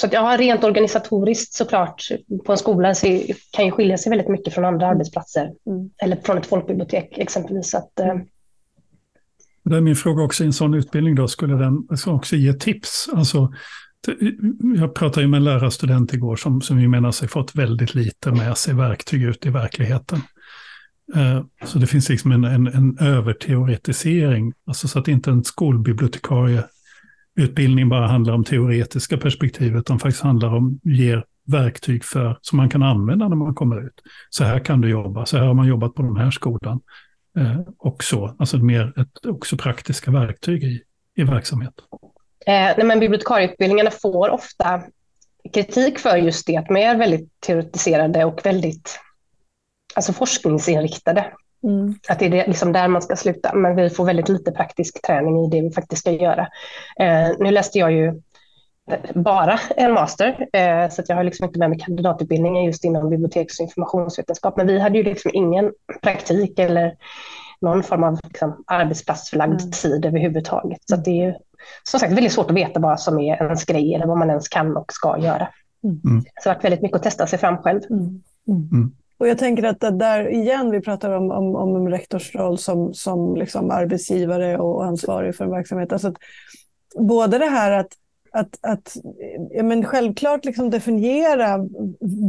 Så att, ja, rent organisatoriskt såklart på en skola så kan ju skilja sig väldigt mycket från andra mm. arbetsplatser. Mm. Eller från ett folkbibliotek exempelvis. Att, eh... Det är min fråga också, i en sån utbildning då, skulle den också ge tips? Alltså, jag pratade ju med en lärarstudent igår som, som ju menar sig fått väldigt lite med sig verktyg ut i verkligheten. Eh, så det finns liksom en, en, en överteoretisering, alltså så att inte en skolbibliotekarie utbildning bara handlar om teoretiska perspektiv, utan faktiskt handlar om, ger verktyg för, som man kan använda när man kommer ut. Så här kan du jobba, så här har man jobbat på den här skolan. Eh, och så, alltså mer ett, också praktiska verktyg i, i verksamhet. Eh, men bibliotekarieutbildningarna får ofta kritik för just det, att de är väldigt teoretiserade och väldigt alltså forskningsinriktade. Mm. Att det är det, liksom där man ska sluta, men vi får väldigt lite praktisk träning i det vi faktiskt ska göra. Eh, nu läste jag ju bara en master, eh, så jag har liksom inte med mig kandidatutbildningen just inom biblioteks och informationsvetenskap, men vi hade ju liksom ingen praktik eller någon form av liksom, arbetsplatsförlagd mm. tid överhuvudtaget. Så det är som sagt väldigt svårt att veta vad som är ens grej eller vad man ens kan och ska göra. Mm. Så det har varit väldigt mycket att testa sig fram själv. Mm. Och jag tänker att där igen, vi pratar om, om, om en rektors roll som, som liksom arbetsgivare och ansvarig för en verksamhet. Alltså att, både det här att, att, att ja men självklart liksom definiera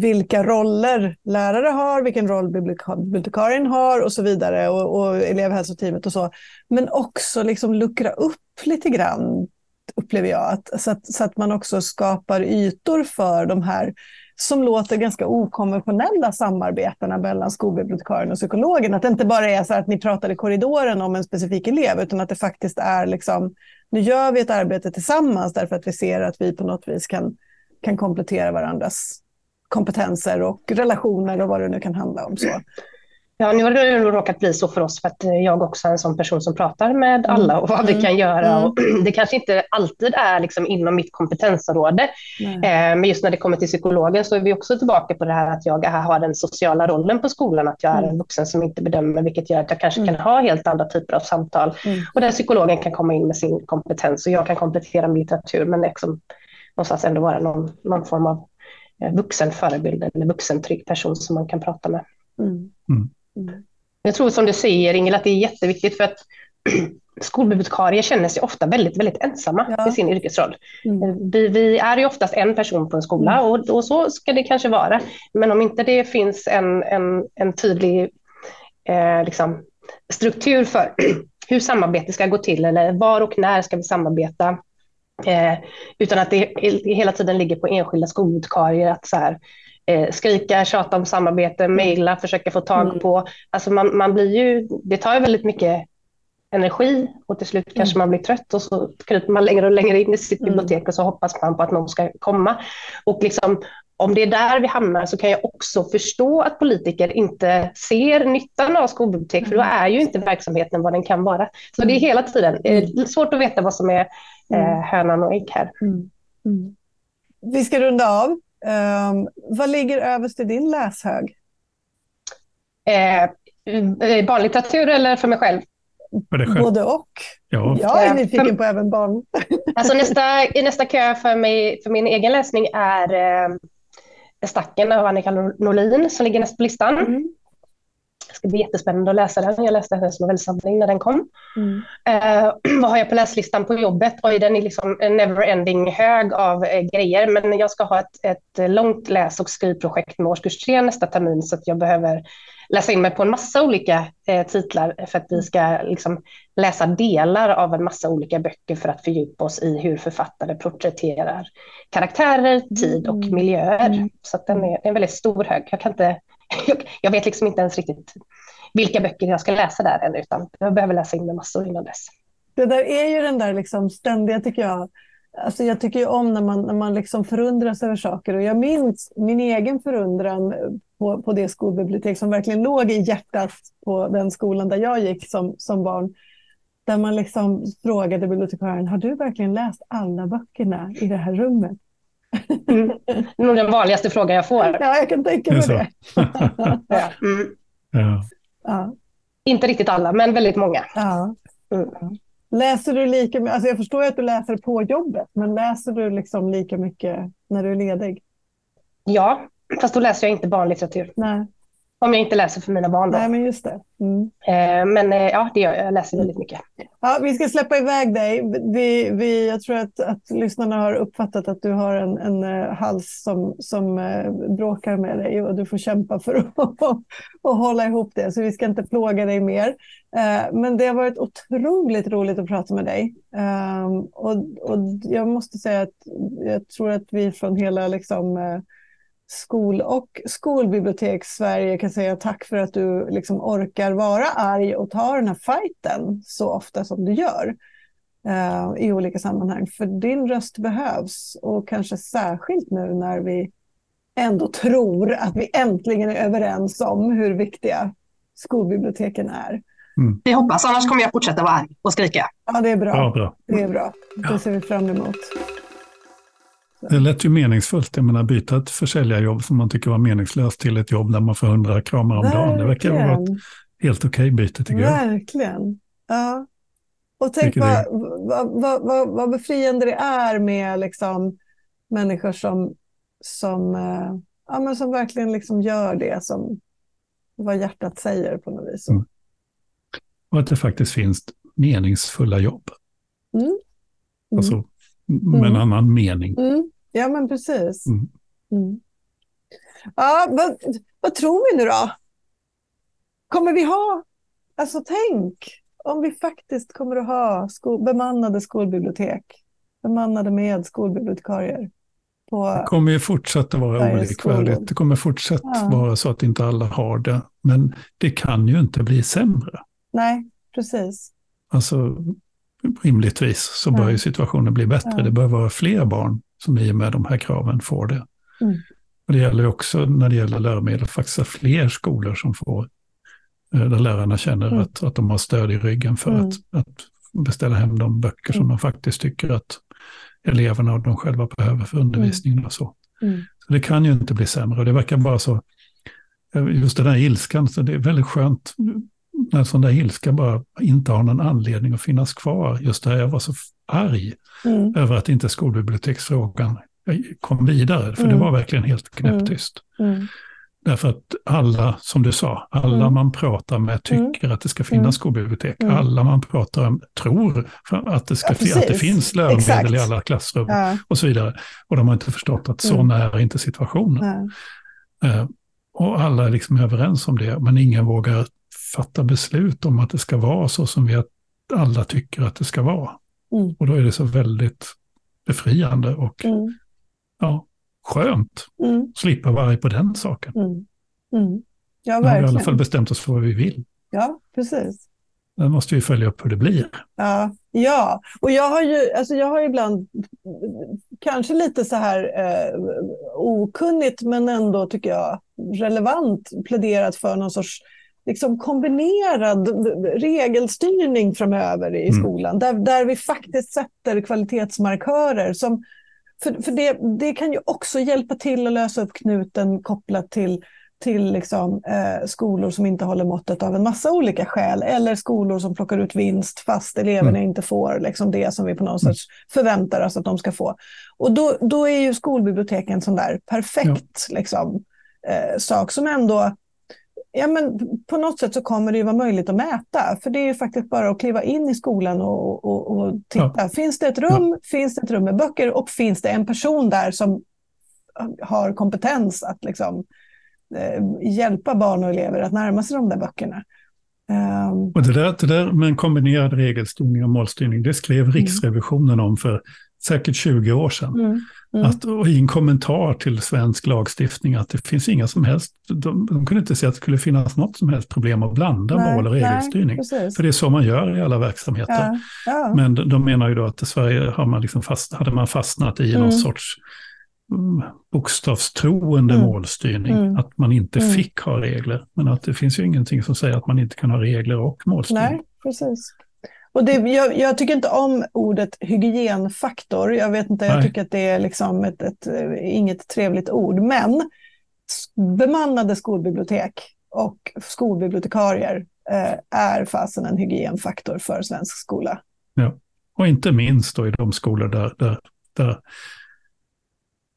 vilka roller lärare har, vilken roll bibliotekarien har och så vidare och, och elevhälsoteamet och så. Men också liksom luckra upp lite grann upplever jag, att, så, att, så att man också skapar ytor för de här som låter ganska okonventionella samarbetena mellan skolbibliotekarien och psykologen. Att det inte bara är så att ni pratar i korridoren om en specifik elev, utan att det faktiskt är liksom, nu gör vi ett arbete tillsammans därför att vi ser att vi på något vis kan, kan komplettera varandras kompetenser och relationer och vad det nu kan handla om. Så. Ja, nu har det råkat bli så för oss för att jag också är en sån person som pratar med mm. alla och vad vi mm. kan göra. Mm. Och <clears throat> det kanske inte alltid är liksom inom mitt kompetensområde. Eh, men just när det kommer till psykologen så är vi också tillbaka på det här att jag har den sociala rollen på skolan, att jag är en vuxen som inte bedömer, vilket gör att jag kanske kan ha helt andra typer av samtal. Och där psykologen kan komma in med sin kompetens och jag kan komplettera med litteratur, men liksom någonstans ändå vara någon, någon form av eh, vuxen förebild eller vuxen trygg person som man kan prata med. Mm. Mm. Jag tror som du säger Ingela att det är jätteviktigt för att <clears throat> skolbibliotekarier känner sig ofta väldigt, väldigt ensamma ja. i sin yrkesroll. Mm. Vi, vi, är ju oftast en person på en skola mm. och, och, så ska det kanske vara. Men om inte det finns en, en, en tydlig eh, liksom, struktur för <clears throat> hur samarbete ska gå till eller var och när ska vi samarbeta, eh, utan att det hela tiden ligger på enskilda skolbibliotekarier att så här, eh, skrika, tjata om samarbete, mejla, försöka få tag mm. på. Alltså man, man blir ju, det tar ju väldigt mycket energi och till slut kanske mm. man blir trött och så kryper man längre och längre in i sitt mm. bibliotek och så hoppas man på att någon ska komma. Och liksom, om det är där vi hamnar så kan jag också förstå att politiker inte ser nyttan av skolbibliotek, för då mm. är ju inte verksamheten vad den kan vara. Så det är hela tiden är svårt att veta vad som är eh, hönan och ägg här. Mm. Mm. Vi ska runda av. Um, vad ligger överst i din läshög? Eh, barnlitteratur eller för mig själv? Både och. Ja. Jag är nyfiken på även barn. Alltså nästa, nästa kö för, mig, för min egen läsning är eh, Stacken av Annika Norlin som ligger näst på listan. Mm. Det ska bli jättespännande att läsa den. Jag läste hennes novellsamling när den kom. Mm. Eh, <clears throat> vad har jag på läslistan på jobbet? Oj, den är liksom en never-ending hög av eh, grejer. Men jag ska ha ett, ett långt läs och skrivprojekt med årskurs tre nästa termin så att jag behöver läsa in mig på en massa olika eh, titlar för att vi ska liksom, läsa delar av en massa olika böcker för att fördjupa oss i hur författare porträtterar karaktärer, tid och mm. miljöer. Mm. Så den är en väldigt stor hög. Jag, kan inte, <laughs> jag vet liksom inte ens riktigt vilka böcker jag ska läsa där än, utan jag behöver läsa in mig massor innan dess. Det där är ju den där liksom ständiga, tycker jag, Alltså jag tycker ju om när man, när man liksom förundras över saker och jag minns min egen förundran på, på det skolbibliotek som verkligen låg i hjärtat på den skolan där jag gick som, som barn. Där man liksom frågade bibliotekarien, har du verkligen läst alla böckerna i det här rummet? Mm. Det är nog den vanligaste frågan jag får. Ja, jag kan tänka mig det. ja. <laughs> Mm. Ja. ja. Inte riktigt alla, men väldigt många. Ja. Mm. Läser du lika mycket, alltså jag förstår att du läser på jobbet, men läser du liksom lika mycket när du är ledig? Ja, fast då läser jag inte barnlitteratur. Nej. Om jag inte läser för mina barn. Då. Nej, men just det. Mm. Eh, men eh, ja, det gör jag. Jag läser väldigt mycket. Ja, vi ska släppa iväg dig. Vi, vi, jag tror att, att lyssnarna har uppfattat att du har en, en uh, hals som, som bråkar med dig och du får kämpa för att <laughs> och hålla ihop det. Så vi ska inte plåga dig mer. Men det har varit otroligt roligt att prata med dig. Ehm, och, och jag måste säga att jag tror att vi från hela liksom, skol och skolbibliotek Sverige kan säga tack för att du liksom orkar vara arg och ta den här fighten så ofta som du gör uh, i olika sammanhang. För din röst behövs och kanske särskilt nu när vi ändå tror att vi äntligen är överens om hur viktiga skolbiblioteken är. Mm. Vi hoppas, annars kommer jag fortsätta vara arg och skrika. Ja, det är bra. Ja, bra. Det är bra. Det ser vi fram emot. Det lät ju meningsfullt. Jag menar, byta ett försäljarjobb som man tycker var meningslöst till ett jobb där man får hundra kramar om Verkligen. dagen. Det verkar vara ett helt okej byte tycker jag. Verkligen. Ja. Och tänk vad, vad, vad, vad, befriande det är med liksom människor som, som, eh, ja, men som verkligen liksom gör det som vad hjärtat säger på något vis. Mm. Och att det faktiskt finns meningsfulla jobb. Mm. Mm. Alltså med en mm. annan mening. Mm. Ja, men precis. Mm. Ja, vad, vad tror vi nu då? Kommer vi ha, alltså tänk om vi faktiskt kommer att ha skol, bemannade skolbibliotek, bemannade med skolbibliotekarier. På det kommer ju fortsätta vara olikvärdigt. Det kommer fortsätta ja. vara så att inte alla har det. Men det kan ju inte bli sämre. Nej, precis. Alltså, rimligtvis så bör ju situationen bli bättre. Det bör vara fler barn som i och med de här kraven får det. Mm. Och det gäller också när det gäller läromedel, faktiskt fler skolor som får, eh, där lärarna känner mm. att, att de har stöd i ryggen för mm. att, att beställa hem de böcker som mm. de faktiskt tycker att eleverna och de själva behöver för undervisningen och så. Mm. så. Det kan ju inte bli sämre och det verkar bara så, eh, just den här ilskan, så det är väldigt skönt när sån där ilska bara inte har någon anledning att finnas kvar. Just det här, jag var så arg mm. över att inte skolbiblioteksfrågan kom vidare, för mm. det var verkligen helt knäpptyst. Mm. mm. Därför att alla, som du sa, alla mm. man pratar med tycker mm. att det ska finnas skolbibliotek. Alla man pratar med tror att det, ska, ja, att det finns läromedel i alla klassrum ja. och så vidare. Och de har inte förstått att sån är inte situationen. Uh, och alla är liksom överens om det, men ingen vågar fatta beslut om att det ska vara så som vi alla tycker att det ska vara. Mm. Och då är det så väldigt befriande och mm. ja, skönt. Mm. Slippa vara arg på den saken. Mm. Mm. Ja, verkligen. Nu har vi i alla fall bestämt oss för vad vi vill. Ja, precis. Sen måste vi följa upp hur det blir. Ja, ja. och jag har ju alltså jag har ibland, kanske lite så här eh, okunnigt, men ändå tycker jag relevant pläderat för någon sorts liksom kombinerad regelstyrning framöver i mm. skolan, där, där vi faktiskt sätter kvalitetsmarkörer som för, för det, det kan ju också hjälpa till att lösa upp knuten kopplat till till liksom, eh, skolor som inte håller måttet av en massa olika skäl. Eller skolor som plockar ut vinst fast eleverna mm. inte får liksom, det som vi på något sätt förväntar oss att de ska få. Och då, då är ju skolbiblioteken en sån där perfekt ja. liksom, eh, sak som ändå Ja, men på något sätt så kommer det ju vara möjligt att mäta. För det är ju faktiskt bara att kliva in i skolan och, och, och titta. Ja. Finns det ett rum? Ja. Finns det ett rum med böcker? Och finns det en person där som har kompetens att liksom, Eh, hjälpa barn och elever att närma sig de där böckerna. Um, och det, där, det där med en kombinerad regelstyrning och målstyrning, det skrev mm. Riksrevisionen om för säkert 20 år sedan. Mm, mm. Att, och I en kommentar till svensk lagstiftning att det finns inga som helst, de, de kunde inte se att det skulle finnas något som helst problem att blanda nej, mål och regelstyrning. Nej, för det är så man gör i alla verksamheter. Ja, ja. Men de, de menar ju då att i Sverige har man liksom fast, hade man fastnat i mm. någon sorts bokstavstroende mm. målstyrning. Mm. Att man inte mm. fick ha regler. Men att det finns ju ingenting som säger att man inte kan ha regler och målstyrning. Nej, precis. Och det, jag, jag, tycker inte om ordet hygienfaktor. Jag vet inte, jag tycker att det är liksom ett, ett, inget trevligt ord. Men bemannade skolbibliotek och skolbibliotekarier eh, är fasen en hygienfaktor för svensk skola. Ja, och inte minst då i de skolor där, där, där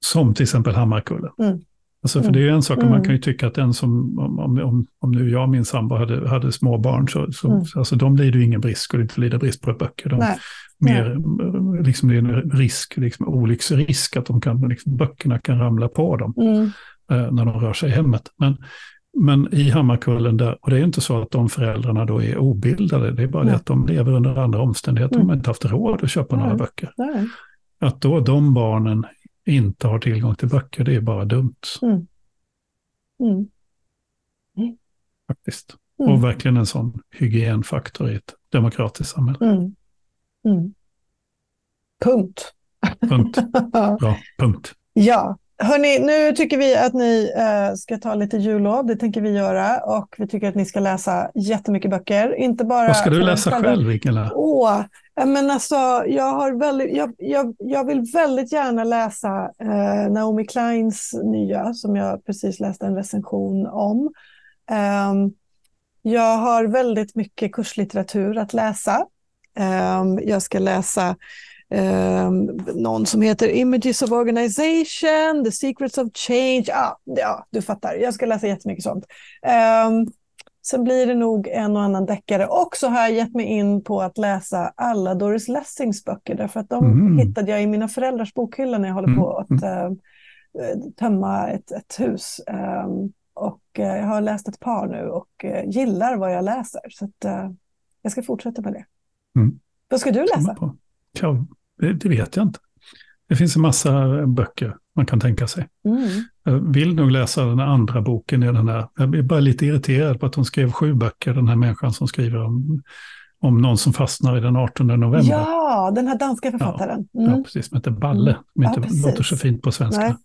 som till exempel Hammarkullen. Mm. Alltså för det är en sak, mm. man kan ju tycka att den som, om, om, om nu jag och min sambo hade, hade små barn, så, så mm. alltså de lider ju ingen brist, skulle inte lida brist på böcker. De, Nej. Mer, liksom det är en risk, liksom olycksrisk att de kan, liksom, böckerna kan ramla på dem mm. eh, när de rör sig i hemmet. Men, men i Hammarkullen, där, och det är inte så att de föräldrarna då är obildade, det är bara Nej. det att de lever under andra omständigheter, mm. de har inte haft råd att köpa några böcker. Att då de barnen inte har tillgång till böcker, det är bara dumt. Mm. Mm. Faktiskt. Mm. Och verkligen en sån hygienfaktor i ett demokratiskt samhälle. Mm. Mm. Punkt. Punkt. <laughs> Bra, punkt. Ja, Hörni, nu tycker vi att ni eh, ska ta lite jullov. Det tänker vi göra. Och vi tycker att ni ska läsa jättemycket böcker. Inte bara Vad ska du läsa själv, Ingela? Åh, men alltså, jag, har väldigt, jag, jag, jag vill väldigt gärna läsa eh, Naomi Kleins nya, som jag precis läste en recension om. Eh, jag har väldigt mycket kurslitteratur att läsa. Eh, jag ska läsa ehm, någon som heter Images of Organization, The Secrets of Change. Ah, ja, du fattar. Jag ska läsa jättemycket sånt. Um, sen blir det nog en och annan deckare. Och så har jag gett mig in på att läsa alla Doris Lessings böcker. Därför att de mm. hittade jag i mina föräldrars bokhylla när jag håller på att uh, tömma ett, ett hus. Um, och uh, jag har läst ett par nu och uh, gillar vad jag läser. Så att, jag ska fortsätta med det. Mm. Vad ska du läsa? Ja, det, det, vet jag inte. Det finns en massa böcker man kan tänka sig. Mm. Jag vill nog läsa den andra boken i den här. Jag är bara lite irriterad på att hon skrev sju böcker, den här människan som skriver om, om någon som fastnar i den 18 november. Ja, den här danska författaren. Ja, mm. ja precis, som heter Balle, som inte ja, låter så fint på svenska.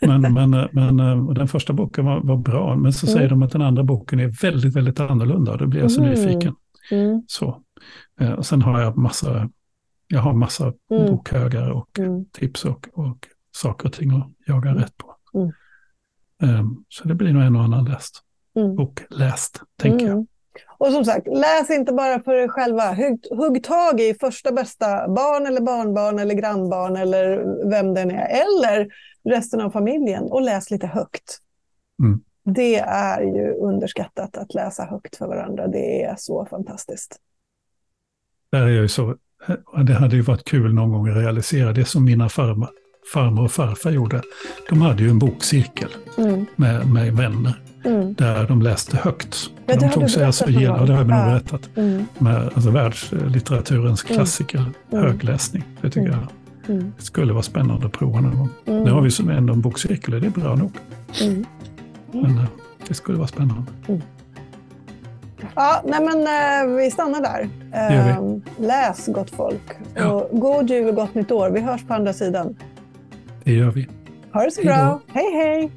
<laughs> Men, men, men den första boken var, var bra, men så mm. säger de att den andra boken är väldigt, väldigt annorlunda. Och då blir jag så mm. nyfiken. Mm. Så. Eh, och sen har jag massa jag har massa mm. bokhögar och mm. tips och, och saker och ting att jaga mm. rätt på. Um, så det blir nog en och annan läst. Mm. Bok läst, tänker jag. Mm. Och som sagt, läs inte bara för er själva. Hugg, hugg tag i första bästa barn eller barnbarn eller grannbarn eller vem den är. Eller resten av familjen och läs lite högt. Mm. Det är ju underskattat att läsa högt för varandra. Det är så fantastiskt. Där är jag ju så det hade ju varit kul någon gång att realisera det som mina farmor, farmor och farfar gjorde. De hade ju en bokcirkel mm. med, med vänner. Mm. Där de läste högt. Ja, de tog sig alltså igenom, det har jag nog berättat, mm. med alltså, världslitteraturens mm. klassiker, mm. högläsning. Det tycker mm. jag det skulle vara spännande att prova någon gång. Nu har vi som ändå en bokcirkel och det är bra nog. Men eh, det skulle vara spännande. Ja, nej men eh, vi stannar där. Eh, läs gott folk. Ja. Och god jul och gott nytt år. Vi hörs på andra sidan. Det gör vi. Ha det så hej bra. Hej hej!